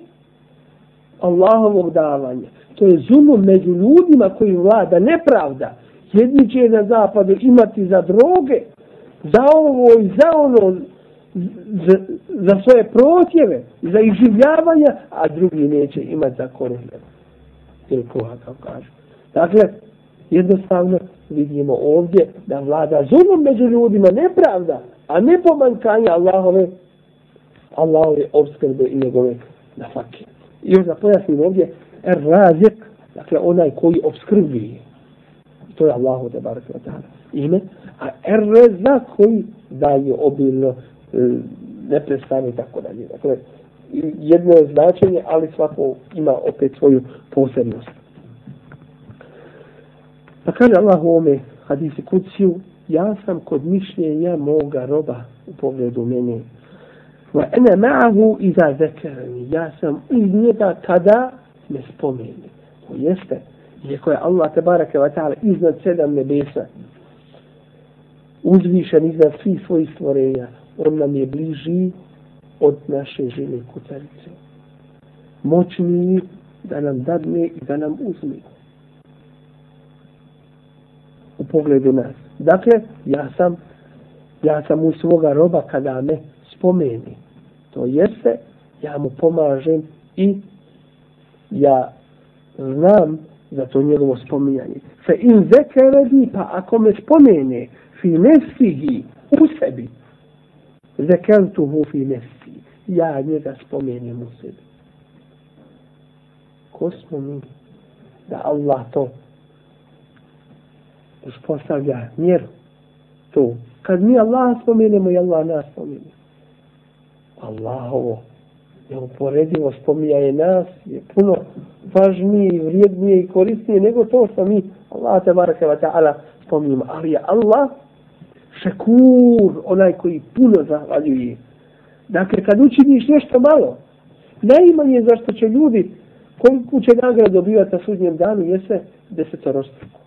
Allahovog davanja. To je zulum među ljudima koji vlada nepravda. Jedni će na zapadu imati za droge, za ovo i za ono, za, za svoje protjeve, za iživljavanja, a drugi neće imati za korupne. Ili koha, kao kažu. Dakle, jednostavno vidimo ovdje da vlada zulom među ljudima, nepravda, a ne pomankanje Allahove Allahove obskrbe i njegove nafake. fakir. I još da pojasnim ovdje, er razik, dakle onaj koji obskrbuje. To je Allahu te barek wa ta'ala ime, a er reza koji daje obilno e, neprestane i tako dalje. Dakle, jedno je značenje, ali svako ima opet svoju posebnost. Pa kaže Allah u ome hadisi kuciju, ja sam kod mišljenja moga roba u pogledu mene. Wa ene ma'ahu iza zekerani. Ja sam uz njega kada me spomeni. To jeste, iako je Allah te barake wa ta'ala iznad sedam nebesa, uzvišen iznad svih svojih stvorenja, on nam je bliži od naše žene kucarice. Moćni da nam dadne i da nam uzme. U pogledu nas. Dakle, ja sam, ja sam u svoga roba kada me spomeni. To jeste, ja mu pomažem i ja znam za to njegovo spominjanje. Fe in zekeredi, pa ako me spomene fi nefsihi, u sebi, zekertuhu fi nefsi, ja njega spomenem u sebi. Ko smo mi da Allah to uspostavlja mjeru to. Kad mi Allah spomenemo i Allah nas spomene. Allahovo neuporedivo spominjanje nas je puno važnije i vrijednije i korisnije nego to što mi Allah te barake wa ta'ala spominjamo. Ali je Allah šekur, onaj koji puno zahvaljuje. Dakle, kad učiniš nešto malo, najmanje zašto će ljudi koliko će nagrad dobivati na sudnjem danu jese desetorostruko.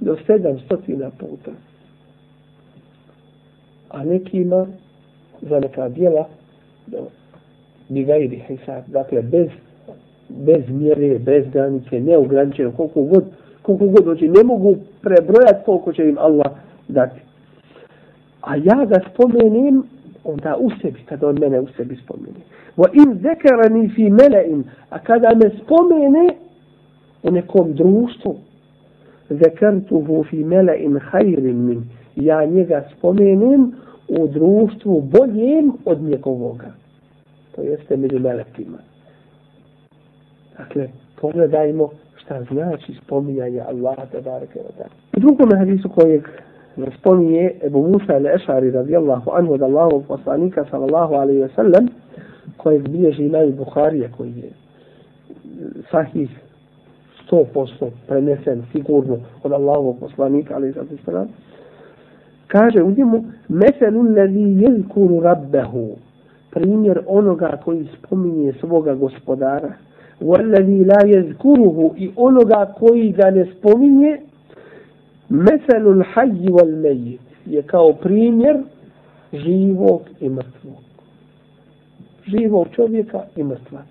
Do sedam stotina puta. A nekima za neka djela do bi gajri hisab, dakle bez, bez mjere, bez granice, neograničeno, koliko god, koliko god hoće, ne mogu prebrojati koliko će im Allah dati. A ja ga spomenem, onda u sebi, kada on mene u sebi spomene. Wa in zekarani fi mele'in, a kada me spomene u nekom društvu, zekartuhu fi mele'in hajrin min, ja njega spomenem u društvu boljem od njegovoga to jeste među melekima. Dakle, pogledajmo šta znači spominjanje Allaha te bareke ve taala. U drugom hadisu kojeg spominje Ebu Musa al-Ešari radijallahu anhu od Allahu poslanika sallallahu alaihi ve sellem kojeg bilježi imam Bukharija koji je sahih 100% prenesen sigurno od Allahovog poslanika alaihi ve sellem kaže u njemu meselu lezi jezkuru rabbehu. Primjer onoga koji spominje svoga gospodara. Wallazi la yazkuruhu i onoga koji ga ne spominje meselul hayy wal mejit je kao primjer živog i mrtvog. Živog čovjeka i mrtva.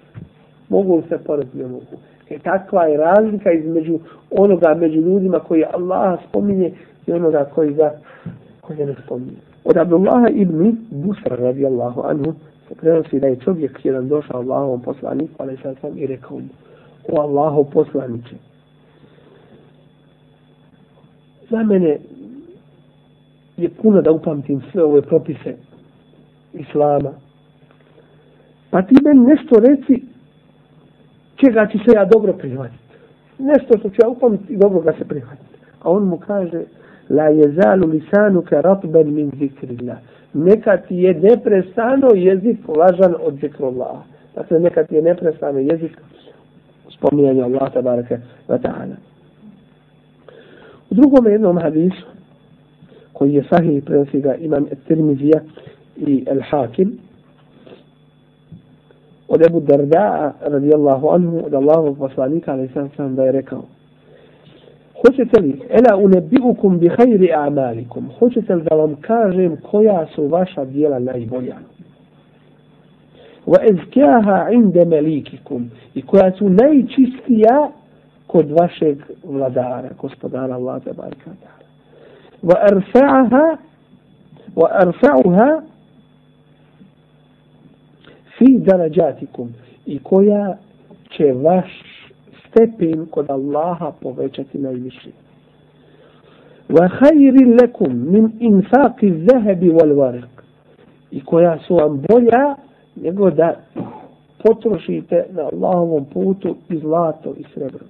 Mogu se porediti ne mogu. E takva je razlika između onoga među ljudima koji Allah spominje i onoga koji ga koje ne spominje od Abdullaha ibn Busra radijallahu anhu se prenosi da je čovjek jedan došao Allahovom poslaniku, ali sad sam i rekao mu, o Allahov poslaniče, za mene je puno da upamtim sve ove propise Islama. Pa ti meni nešto reci čega će se ja dobro prihvatiti. Nešto što ću ja upamtiti i dobro ga se prihvatiti. A on mu kaže, la jezalu lisanuka ratben min zikrillah neka ti je neprestano jezik lažan od zikrullah. Dakle, neka ti je neprestano jezik spominjanje Allah tabaraka wa ta'ala. U drugom jednom hadisu, koji je sahih prenosi ga imam Tirmizija i El Hakim, od Ebu Darda radijallahu anhu, od Allahu poslanika, ali sam sam da je rekao, Hoćete li, ela unebiukum bi hajri amalikum, hoćete li da vam kažem koja su vaša dijela najbolja? Wa ezkjaha inde melikikum, i koja su najčistija kod vašeg vladara, gospodara Allah te barka Wa arfa'aha, wa arfa'uha fi darajatikum, i koja će vaš stepen kod Allaha povećati najviše. Wa لَكُمْ lakum min infaqi adh-dhahabi wal i koja su vam bolja nego da potrošite na Allahovom putu i zlato i srebro.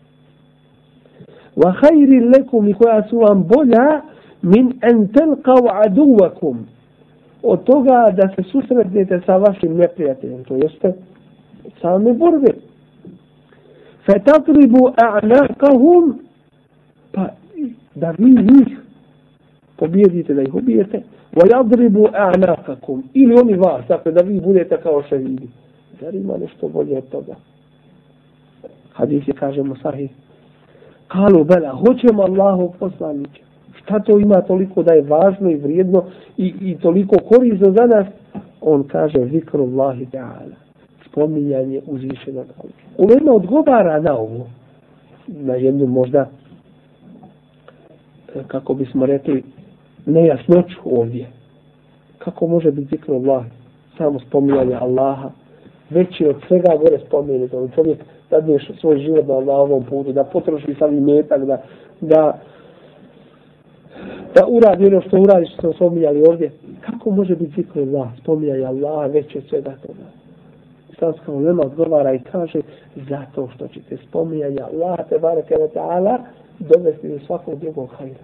Wa لَكُمْ lakum i koja su vam bolja min an talqaw aduwakum od toga da se susretnete sa vašim neprijateljem, to jeste same borbe. Fetatribu a'naqahum pa da vi njih pobijedite, da ih ubijete, wa yadribu a'naqakum ili oni vas, dakle da vi budete kao šehidi. Zar ima nešto bolje od toga? Hadis je, kažemo, sahih. Kalu, bela, hoćemo Allahu poslaniće. Šta to ima toliko da je važno i vrijedno i, i toliko korisno za nas? On kaže, zikru Allahi ta'ala. Spominjanje uzvišenog Allah. Ulema odgovara na ovo. Na jednu možda, e, kako bismo rekli, nejasnoću ovdje. Kako može biti zikru Allah? Samo spominjanje Allaha. Veći od svega gore spomenuti. da čovjek dadne svoj život na Allahovom putu, da potroši sav metak, da, da da uradi ono što uradi što smo spominjali ovdje. Kako može biti zikr Allah? spominjanje Allah veće od svega toga islamska ulema odgovara i kaže zato što ćete spominjanja Allah te bareke wa ta'ala dovesti do svakog drugog hajra.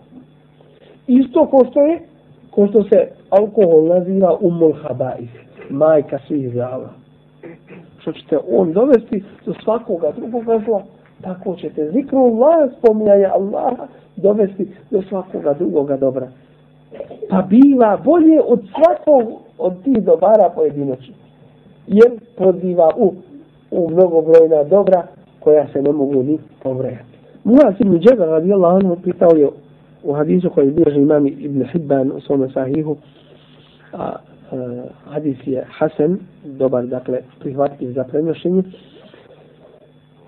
Isto ko što je ko što se alkohol naziva umul habaih, majka svih zala. Što ćete on dovesti do svakoga drugoga zla, tako ćete zikru Allah, spominjanja Allaha, dovesti do svakoga drugoga dobra. Pa biva bolje od svakog od tih dobara pojedinačno. Jer poziva u, u mnogobrojna dobra koja se ne mogu ni pobrojati. Muaz ibn Džebel radijallahu anhu pitao je u hadisu koji bilježi imam ibn Hibban u svome sahihu a, a hadis je Hasan dobar dakle prihvatljiv za prenošenje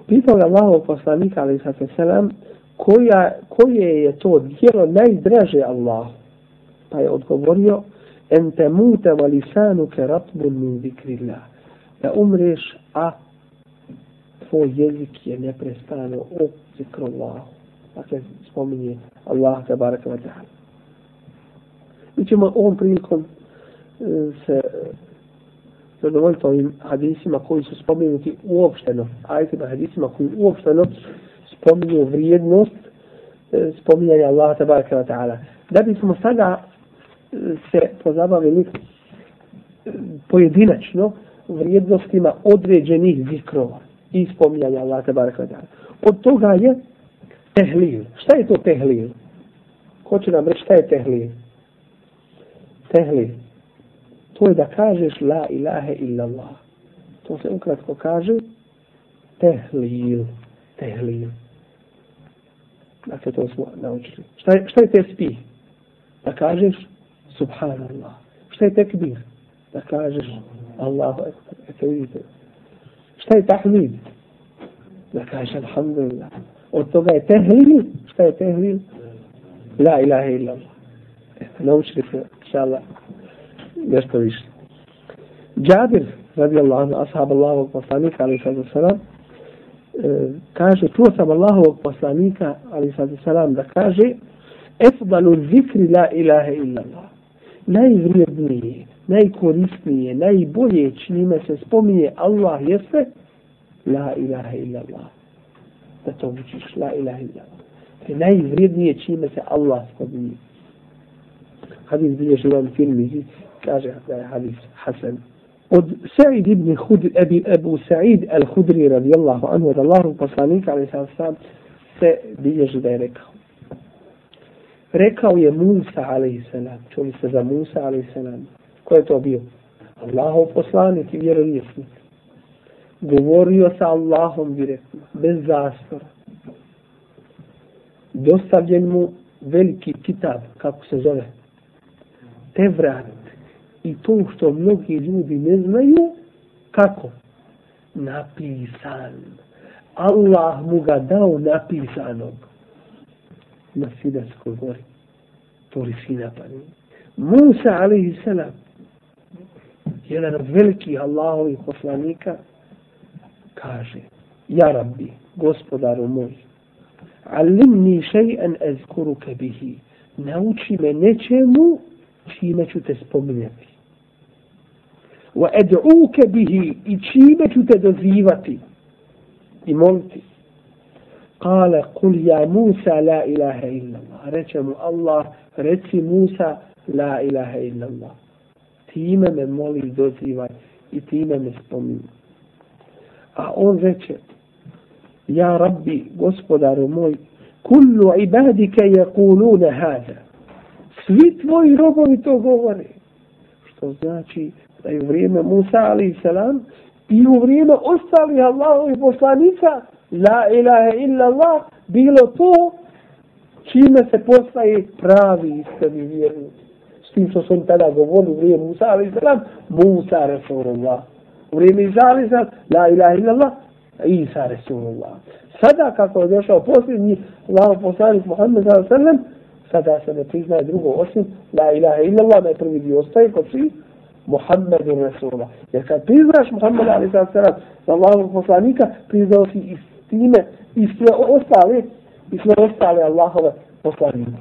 pitao je Allahov poslanika ali sa selam koja, koje je to dijelo najdraže Allah? Pa je odgovorio, en temute valisanu ke ratbun min zikrillah. Da umreš, a tvoj jezik je neprestano u zikru Allahu. Dakle, spominje Allah te baraka wa ta'ala. Mi ćemo ovom prilikom e, se e, zadovoljiti ovim hadisima koji su spomenuti uopšteno, ajitima hadisima koji uopšteno spominju vrijednost e, spominjanja Allaha tabaraka wa ta'ala. Da bi smo sada se pozabavili pojedinačno vrijednostima određenih zikrova i spominjanja Allah te barek. Od toga je tehlil. Šta je to tehlil? Ko će nam reći šta je tehlil? Tehlil. To je da kažeš la ilahe illallah. To se ukratko kaže tehlil. Tehlil. Dakle, to smo naučili. Šta je, šta je tesbih? Da kažeš subhanallah. Šta je tekbir? Da kažeš Allahu ekber. Eto vidite. Šta je tahmid? Da kažeš alhamdulillah. Od toga je tehlil. Šta je tehlil? La ilaha illa Allah. Eto, naučili smo, الله Allah, nešto više. Džabir, radijallahu anhu, ashab Allahovog poslanika, ali sallahu sallam, e, kaže, čuo sam Allahovog poslanika, ali sad salam, da kaže, efdalu zikri la ilaha illallah. Najvrijedniji najkorisnije, najbolje čime se spominje Allah jeste la ilaha illallah. Da to učiš, la ilaha illallah. To je najvrijednije čime se Allah spominje. Hadis bilježi vam firmi, kaže da je hadis Hasan od Sa'id ibn Hud, Ebi, Ebu Sa'id al-Hudri radijallahu anhu od Allahu poslanika ali sam sam se bilježi da je rekao. Rekao je Musa alaihi salam. Čuli se za Musa alaihi salam. Ko je to bio? Allahov poslanik i vjerovjesnik. Govorio sa Allahom direktno, bez zastora. Dostavljen mu veliki kitab, kako se zove. Tevrat i to što mnogi ljudi ne znaju, kako? Napisan. Allah mu ga dao napisanog na Sinarskoj gori. To li Sina pa. Musa, alaihi salam, jedan od velikih Allahovih poslanika, kaže, Ja rabbi, gospodaru moj, alimni še'an ezkuruke bihi, nauči me nečemu čime ću te spominjati wa ed'uke bihi i čime ću te dozivati i moliti. Kale, kul ja Musa la ilaha illallah. Reče mu Allah, reci Musa la ilaha illa Allah. Time me moli dozivaj i time me spominje. A on reče, ja rabbi, gospodaru moj, kullu ibadike je kulune hada. Svi tvoji robovi to govore. Što znači da je u vrijeme Musa ali selam i u vrijeme ostali Allahovi poslanica la ilaha illa Allah bilo to čime se postaje pravi iskreni vjernici. S tim što su oni tada govorili u vrijeme Musa ali salam Musa Resulullah. U vrijeme Isa ali salam la ilaha illallah, Isa Resulullah. Sada kako je došao posljednji Allah poslanik Muhammed s.a.v. sada se ne priznaje drugo osim la ilaha illallah, najprvi dio ostaje kod svih Muhammed i Rasulullah. Jer kad priznaš Muhammed a.s. za Allahog poslanika, priznao si i time i sve ostale, i sve ostale Allahove poslanike.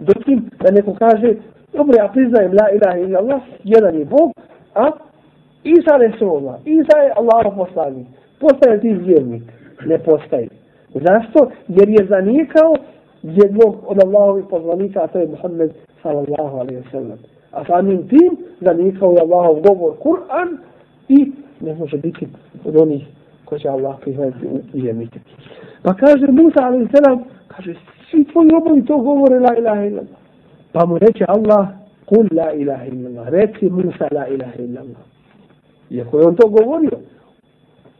Dokim da neko kaže, dobro, ja priznajem la ilaha illa Allah, jedan je Bog, a Isa Resulullah, Isa je Allah poslanik. Postaje ti vjernik? Ne postaje. Zašto? Jer je zanikao jednog od Allahovih poslanika, a to je Muhammed sallallahu alaihi wa sallam. A samim tim zanikao je Allahov govor Kur'an i ne može biti od onih koji će Allah prihvatiti u vjernike. Pa kaže Musa alaih sallam, kaže, svi tvoji obrovi to govore la ilaha illallah. Pa mu reče Allah, kul la ilaha illallah. Reci Musa la ilaha illallah. Iako je on to govorio.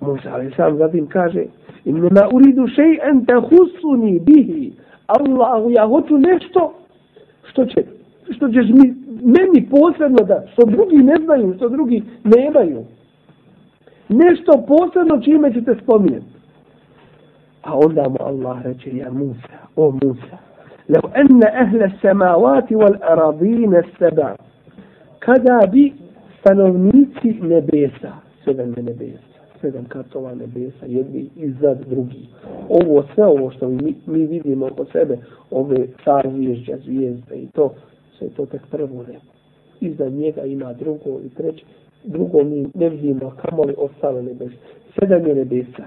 Musa ali sam zatim kaže, innama uridu še'en te husuni bihi. Allahu, ja hoću nešto što će što ćeš mi, meni posebno da, što drugi ne znaju, što drugi nemaju. Nešto posebno čime ćete spominjati. A onda mu Allah reče, ja Musa, o Musa, لو أن أهل السماوات والأراضين السبع kada bi stanovnici nebesa, sedam nebesa, sedam katova nebesa, jedni iznad drugi. Ovo sve ovo što mi, mi vidimo oko sebe, ove star zvijezđa, zvijezde i to, sve to tek prvo nebo. Iznad njega ima drugo i treće. Drugo mi ne vidimo kamoli ostale nebesa. Sedam je nebesa.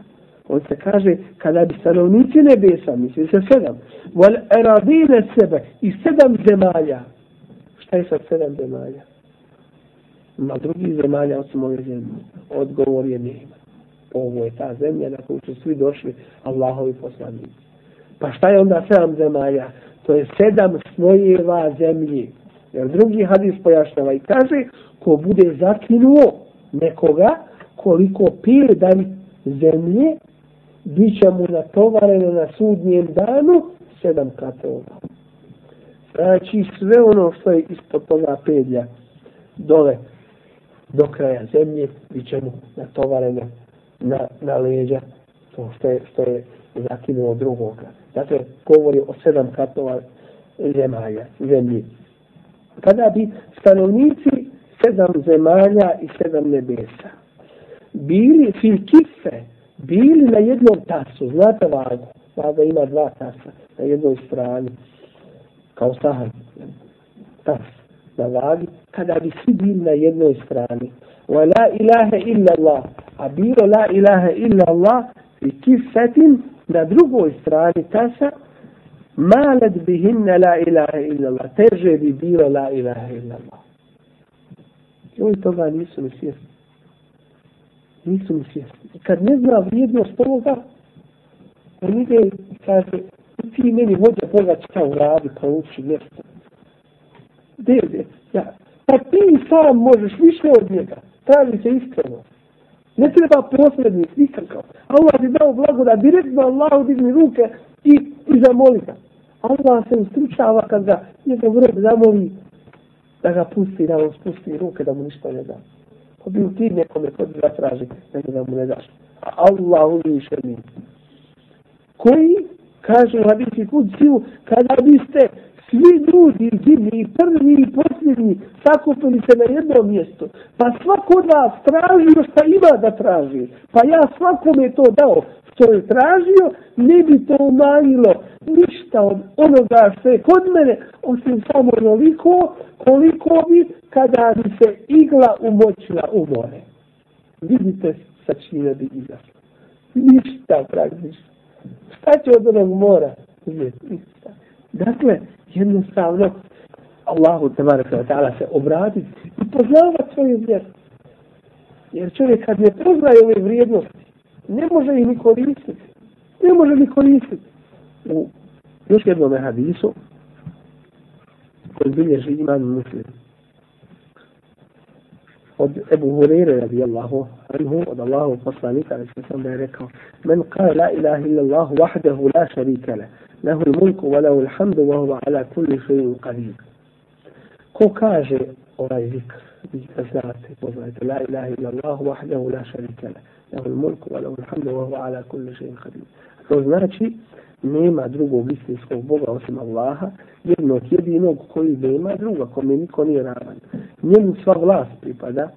On se kaže, kada bi stanovnici nebesa, misli se sedam, vol eradine sebe i sedam zemalja. Šta je sa sedam zemalja? Na drugih zemalja osim ove zemlje. Odgovor je nema. Ovo je ta zemlja na koju su svi došli Allahovi poslanici. Pa šta je onda sedam zemalja? to je sedam slojeva zemlje. Jer drugi hadis pojašnjava i kaže, ko bude zakinuo nekoga, koliko pir dan zemlje, bit će mu natovareno na sudnjem danu sedam katova. Znači sve ono što je ispod toga pedlja dole do kraja zemlje, bit će mu natovareno na, na leđa to što je, što je zakinuo drugoga. Dakle, govori o sedam katova zemalja, zemlji. Kada bi stanovnici sedam zemalja i sedam nebesa bili fil kife, bili na jednom tasu, znate vagu, vaga ima dva tasa na jednoj strani, kao sahan, tas na vagi, kada bi svi bili na jednoj strani, wa la ilaha illa Allah, a bilo la ilaha illa Allah, i kifetin na drugoj strani tasa malet bihinne la ilaha illallah teže bi bilo la ilaha illallah. I oni toga nisu ni svjesni nisu mu svjesni i kad ne zna vrijednost ovoga on ide i kaže ti meni vođa Boga šta uradi pa uči nešto je ja pa ti sam možeš više od njega traži se iskreno Ne treba posrednik nikakav. Allah ti dao blago da direktno Allahu digni ruke i, i zamoli ga. Allah se ustručava kad ga njegov rob zamoli da ga pusti, da mu spusti ruke, da mu ništa ne da. Ko bi ti nekome kod ga traži, nego da mu ne daš. A Allah uviše mi. Koji, kaže u hadisi kuciju, kada biste svi ljudi, divni, prvi i posljednji, sakupili se na jedno mjesto. Pa svako od vas traži šta ima da traži. Pa ja svakome to dao što je tražio, ne bi to umanjilo ništa od onoga što je kod mene, osim samo onoliko, koliko bi kada bi se igla umočila u more. Vidite sa čime bi izašlo. Ništa praktično. Šta će od onog mora? Ništa. Dakle, jednostavno, Allahu tabaraka wa ta'ala se obratiti i poznavati svoju vjeru. Jer čovjek kad ne poznaje ove vrijednosti, ne može ih ni koristiti. Ne može ni koristiti. U još jednom hadisu, koji bilježi iman muslim. Od Ebu Hureyre radijallahu anhu, od Allahu poslanika, ali sam da je rekao, men kaj la ilaha illa Allah wahdahu la šarika le, lehu il mulku wa lehu il hamdu wa huwa ala kulli šeju qadir. Ko kaže ovaj zikr, vi ga znate, poznajte, la ilaha illa Allah wahdahu la šarika la, lahu il mulku wa lahu il hamdu wa huwa ala kulli shay'in qadir. To znači, nema drugog istinskog Boga osim Allaha, jednog jedinog koji nema druga, kome niko nije ravan. Njemu sva vlast pripada,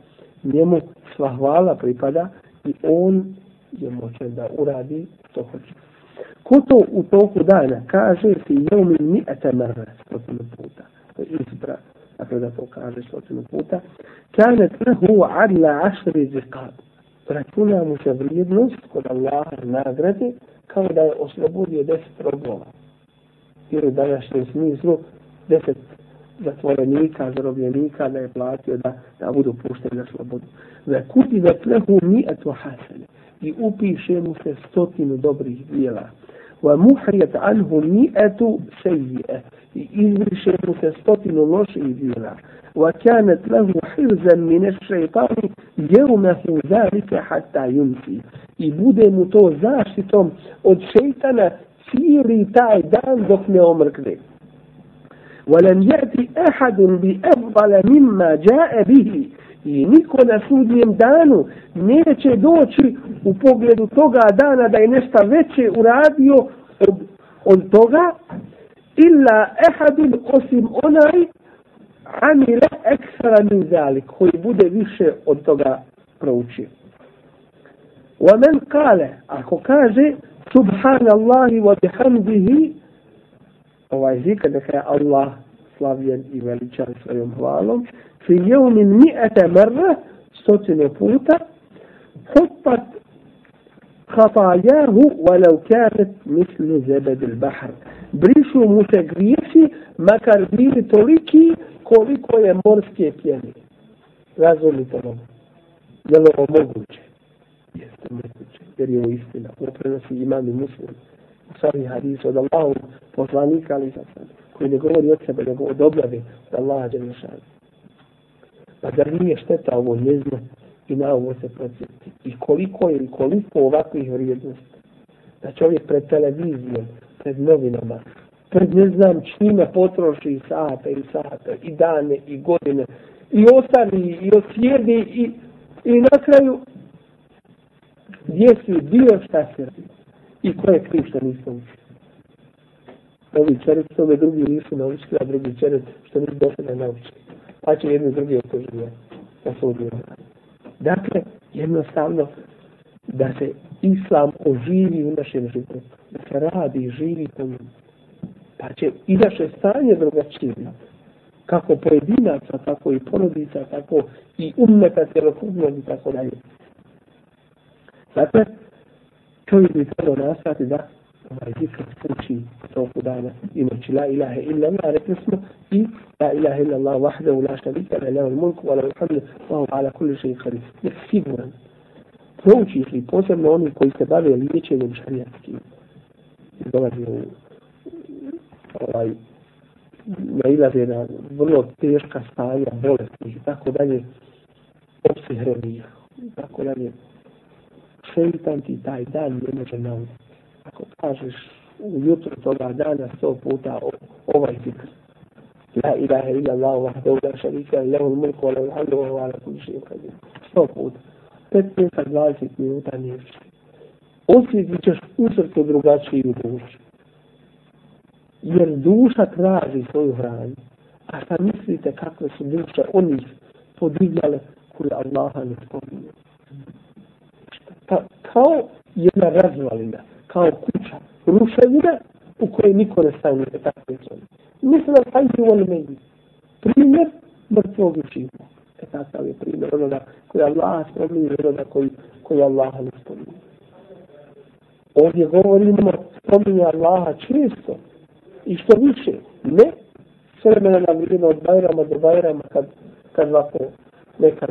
njemu sva hvala pripada i on je moćan da uradi što hoće. Ko to u toku dana kaže si jeumi mi ni stotinu puta. To je ispra, dakle da to kaže stotinu puta. Kane trehu adla ašri zikad. Računa mu se vrijednost kod Allaha nagrade kao da je oslobodio deset robova. Jer u današnjem smislu deset zatvorenika, zarobljenika da je platio da, da budu pušteni na slobodu. Ve kuti ve plehu mi eto hasene i upiše mu se stotinu dobrih dijela. ومحيت عنه مئة سيئة إذ الشيطان تستطيل الله إذينا وكانت له حرزا من الشيطان يومه ذلك حتى يمسي. إبودة متوزاش تتوم od شيطانا سيري تاي دان دوك نعمر كده يأتي أحد بأفضل مما جاء به. i niko na sudnjem danu neće doći u pogledu toga dana da je nešto veće uradio od, od toga illa ehadun osim onaj amile ekstra min zalik koji bude više od toga proučio. ومن قال ako kaže subhanallahi wa bihamdihi ovaj zikr da je Allah slavljen i veličan svojom hvalom fi jevmin mi'ete mrre stotine puta hupat خطاياه ولو كانت مثل زبد البحر brišu mu se grijesi makar bili toliki koliko je morske pjene razumite ovo je li ovo moguće jeste moguće, jer je ovo istina. Ovo prenosi imam i muslim. U sami hadisu od Allahu poslanika, ali sa sam, koji ne govori od sebe, nego od objave od Allaha Đelešanu. Pa zar nije šteta ovo njezno i na ovo se procjeti? I koliko je i koliko ovakvih vrijednosti? Da čovjek pred televizijom, pred novinama, pred ne znam čime potroši sate i sate, i dane, i godine, i ostani, i osjedi, i, i na kraju gdje si bio šta si i ko je kriv što nismo učili. Ovi čeret, što ove drugi nisu naučili, a drugi čeret, što nisu do sada naučili. Pa će jedni drugi opoživati na sudnju. Dakle, jednostavno, da se islam oživi u našem životu, da se radi i živi po njemu, pa će i naše stanje drugačije biti. Kako pojedinaca, tako i porodica, tako i umeta cjelokupnog i tako dalje. Dakle, čovjek bi trebao nastati da ovaj zikr uči toku dana i noći la ilaha illa Allah, rekli smo i la ilaha illa Allah wahdahu la šarika la ilaha mulku wa la ilhamdu wa huwa ala kulli šeji qadir. Je siguran. Prouči ih li posebno oni koji se bave liječenjem šarijatskim. Dolazi u ovaj nailaze na vrlo teška stanja, bolesti i tako dalje, opsihrenih i tako dalje šeitan ti taj dan ne može naučiti. Ako kažeš u toga dana sto puta ovaj zikr. La ilaha illa Allah wahdahu la sharika lahu al-mulku wa lahu al-hamdu wa huwa ala kulli shay'in qadir. Sto puta. 15 20 minuta nije Osjetit ćeš u srcu drugačiju dušu. Jer duša traži svoju hranu. A šta mislite kakve su duše onih podivljale koje Allaha ne spominje? Pa kao jedna razvalina, kao kuća, ruševina u kojoj niko ne stavlja takve zone. Mislim da taj je on meni. Primjer mrtvog i živog. E takav je primjer onoga koji Allah spominje, onoga koji, koji Allah ne spominje. Ovdje govorimo, spominje Allaha često. I što više, ne s vremena na vrijeme od Bajrama do Bajrama kad, kad ovako nekad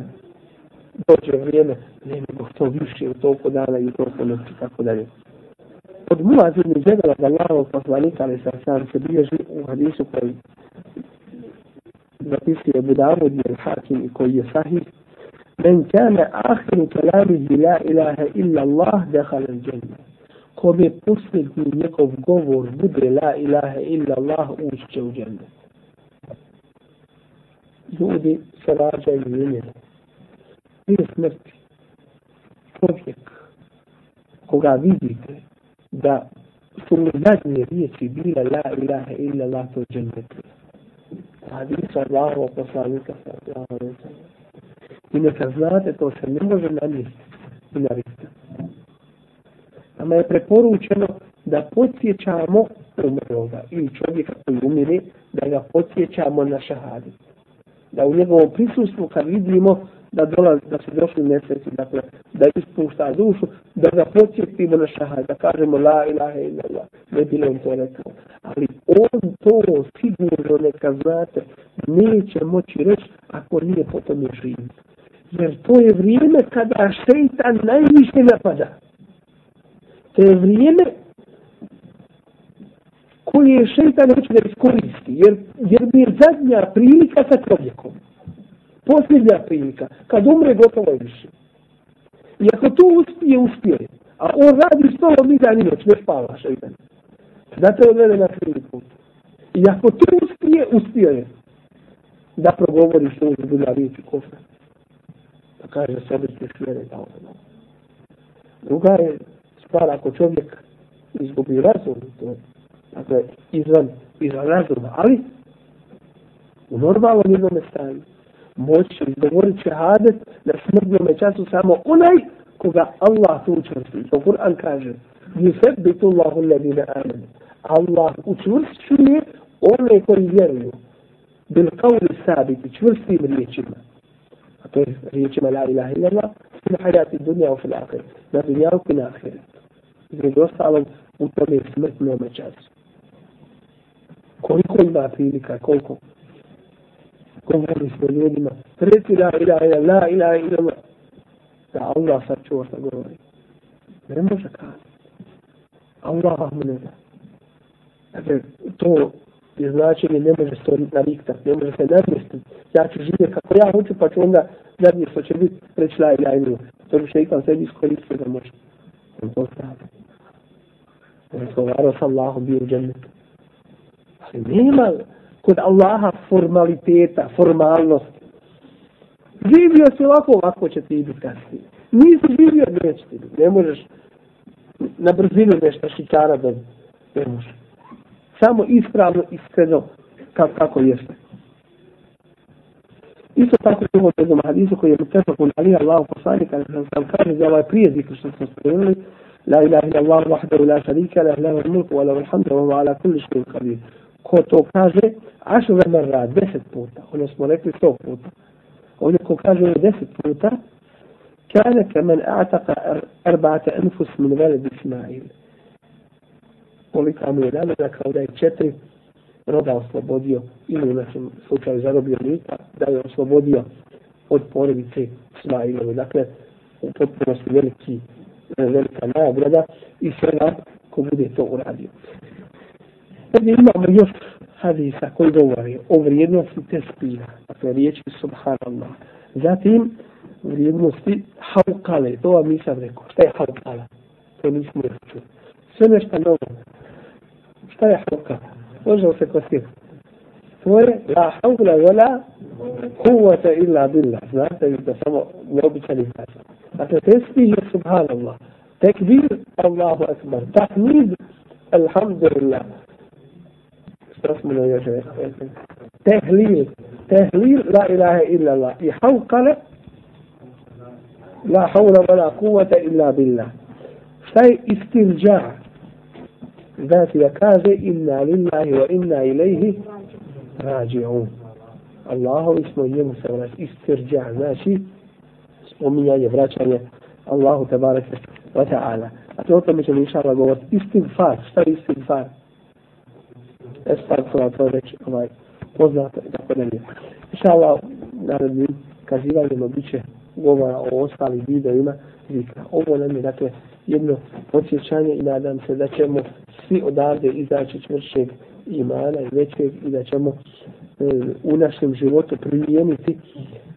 dođe vrijeme, ne nego što više u toliko dana i u toliko noći, tako dalje. Od muazirni džedala da Allahov poslanika, ali sa sam se bilježi u hadisu koji zapisuje Budavud i Al-Hakim i koji je sahih, men kane ahiru kalamihi la ilaha illa Allah dehal al dženna. Kome posljednji njegov govor bude la ilaha illa Allah ušće u dženna. Ljudi se rađaju i umiru. Prije smrti čovjek koga vidite da su mu zadnje riječi bile la ilaha illa la to džennetu hadisu Allahu poslanika sallallahu alaihi wa sallam. I neka znate, to se ne može namjestiti i navistiti. Nama je preporučeno da podsjećamo umroga ili čovjeka koji umire, da ga podsjećamo na šahadit. Da u njegovom prisustvu kad vidimo da dolazi, da se došli mjeseci, dakle, da ispušta dušu, da ga podsjetimo na šahad, da kažemo la ilaha illa Allah, ne bi nam to rekao. Ali on to sigurno neka znate, neće moći reći ako nije potom je živ. Jer to je vrijeme kada šeitan najviše napada. To je vrijeme koje je šeitan hoće da iskoristi, jer, jer bi je zadnja prilika sa čovjekom posljednja prilika, kad umre gotovo je više. I ako to uspije, uspije. A on radi s tobom i dan i noć, ne spava šeitan. Da te odvede na priliku. I ako to uspije, uspije je. Da progovori što uz bila riječi kofra. Da kaže sebe ste svjere da ono. Druga je stvar ako čovjek izgubi razum, to je dakle, izvan, izvan razuma, ali u normalnom jednom stanju moći izgovorit će hadet na smrtnom času samo onaj koga Allah tu učvrsti. To Kur'an kaže يثبت الله الذين آمنوا الله učvršćuje one koji vjeruju bil qawli sabiti čvrstim riječima a to je riječima la ilaha illa Allah fil hayati dunya wa fil akhir na dunjavu i na ahiret između ostalom u tome smrtnom času koliko ima prilika koliko govori smo ljudima, reci la ilaha ila, la ilaha ila, da Allah sad čuva šta govori. Ne može kazati. Allah mu ne da. Dakle, to je značenje, ne može se to naviktati, ne može se nadmestiti. Ja ću živjeti kako ja hoću, pa ću onda zadnje što će biti reći la ilaha ila. To bi šeitan sebi iskoristio da može. On to stavlja. Razgovarao sa Allahom bio u džennetu. Ali nema, kod Allaha formaliteta, formalnosti. Živio si ovako, ovako će ti biti kasnije. Nisi živio, neće ti biti. Ne možeš na brzinu nešto šikara da ne može. Samo ispravno, iskreno, kako, kako jeste. Isto tako je ovo jednom hadisu koji je mutefak ali Allah poslanik, ali sam sam kaže za ovaj prije zikr što smo spomenuli, La ilaha illa Allah wahdahu la sharika lahu lahu mulku wa lahu alhamdu wa huwa ala kulli shay'in qadir. Ko to kaže, ašu vremena deset puta, ono smo rekli sto puta. Ovdje ko kaže ono deset puta, kane kamen a'taka erba'ata enfus min veled Ismail. Kolika mu je namena kao da je četiri roda oslobodio, ili u našem slučaju zarobio lika, da je oslobodio od porodice Ismailove. Dakle, u potpunosti veliki, e, velika nagrada i svega ko bude to uradio. Ovdje imamo još hadisa koji govori o vrijednosti tespira, dakle riječi subhanallah. Zatim vrijednosti haukale, to vam nisam rekao. Šta je haukala? To nismo rekli. Sve nešto novo. Šta je haukala? Možemo se kositi. To je la haukala vela kuvata illa billah. Znate li da samo neobičani znači. Dakle, tespih je subhanallah. Tekbir, Allahu akbar. Tahmid, alhamdulillah. rasmina i ođe. Tehlil. Tehlil, la ilaha illa Allah. I haukale, la haula wala kuvata illa billah. Šta je istirđa? Znači da kaže, inna lillahi wa inna ilaihi rađi'un. Allahu smo i njemu se vraći. Istirđa, znači, spominjanje, vraćanje Allahu te barake wa ta'ala. A to o tome ćemo inša Allah govoriti. Istigfar, šta je istigfar? Stvar koja to već ovaj, poznata i tako dalje. Inša Allah, narednim kazivanjima bit će govora o ostalim videoima zikra. Ovo nam je dakle jedno podsjećanje i nadam se da ćemo svi odavde izaći čvršeg imana i većeg i da ćemo e, u našem životu primijeniti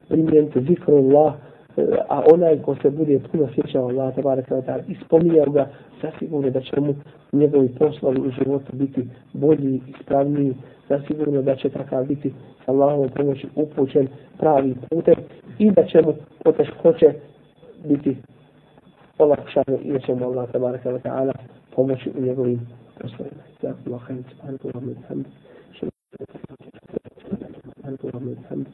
primijeniti zikru Allah e, eh, a onaj ko se bude puno sjećao Allah tabara kada ta'ala spominjao ga zasigurno da će mu njegovi poslovi u životu biti bolji i ispravniji. Zasigurno da će takav biti sa Allahom pomoći upućen pravi putem i da će mu poteškoće biti olakšane i da će mu Allah tabaraka wa ta'ala pomoći u njegovim poslovima. Zatim Allah, subhanahu wa ta'ala,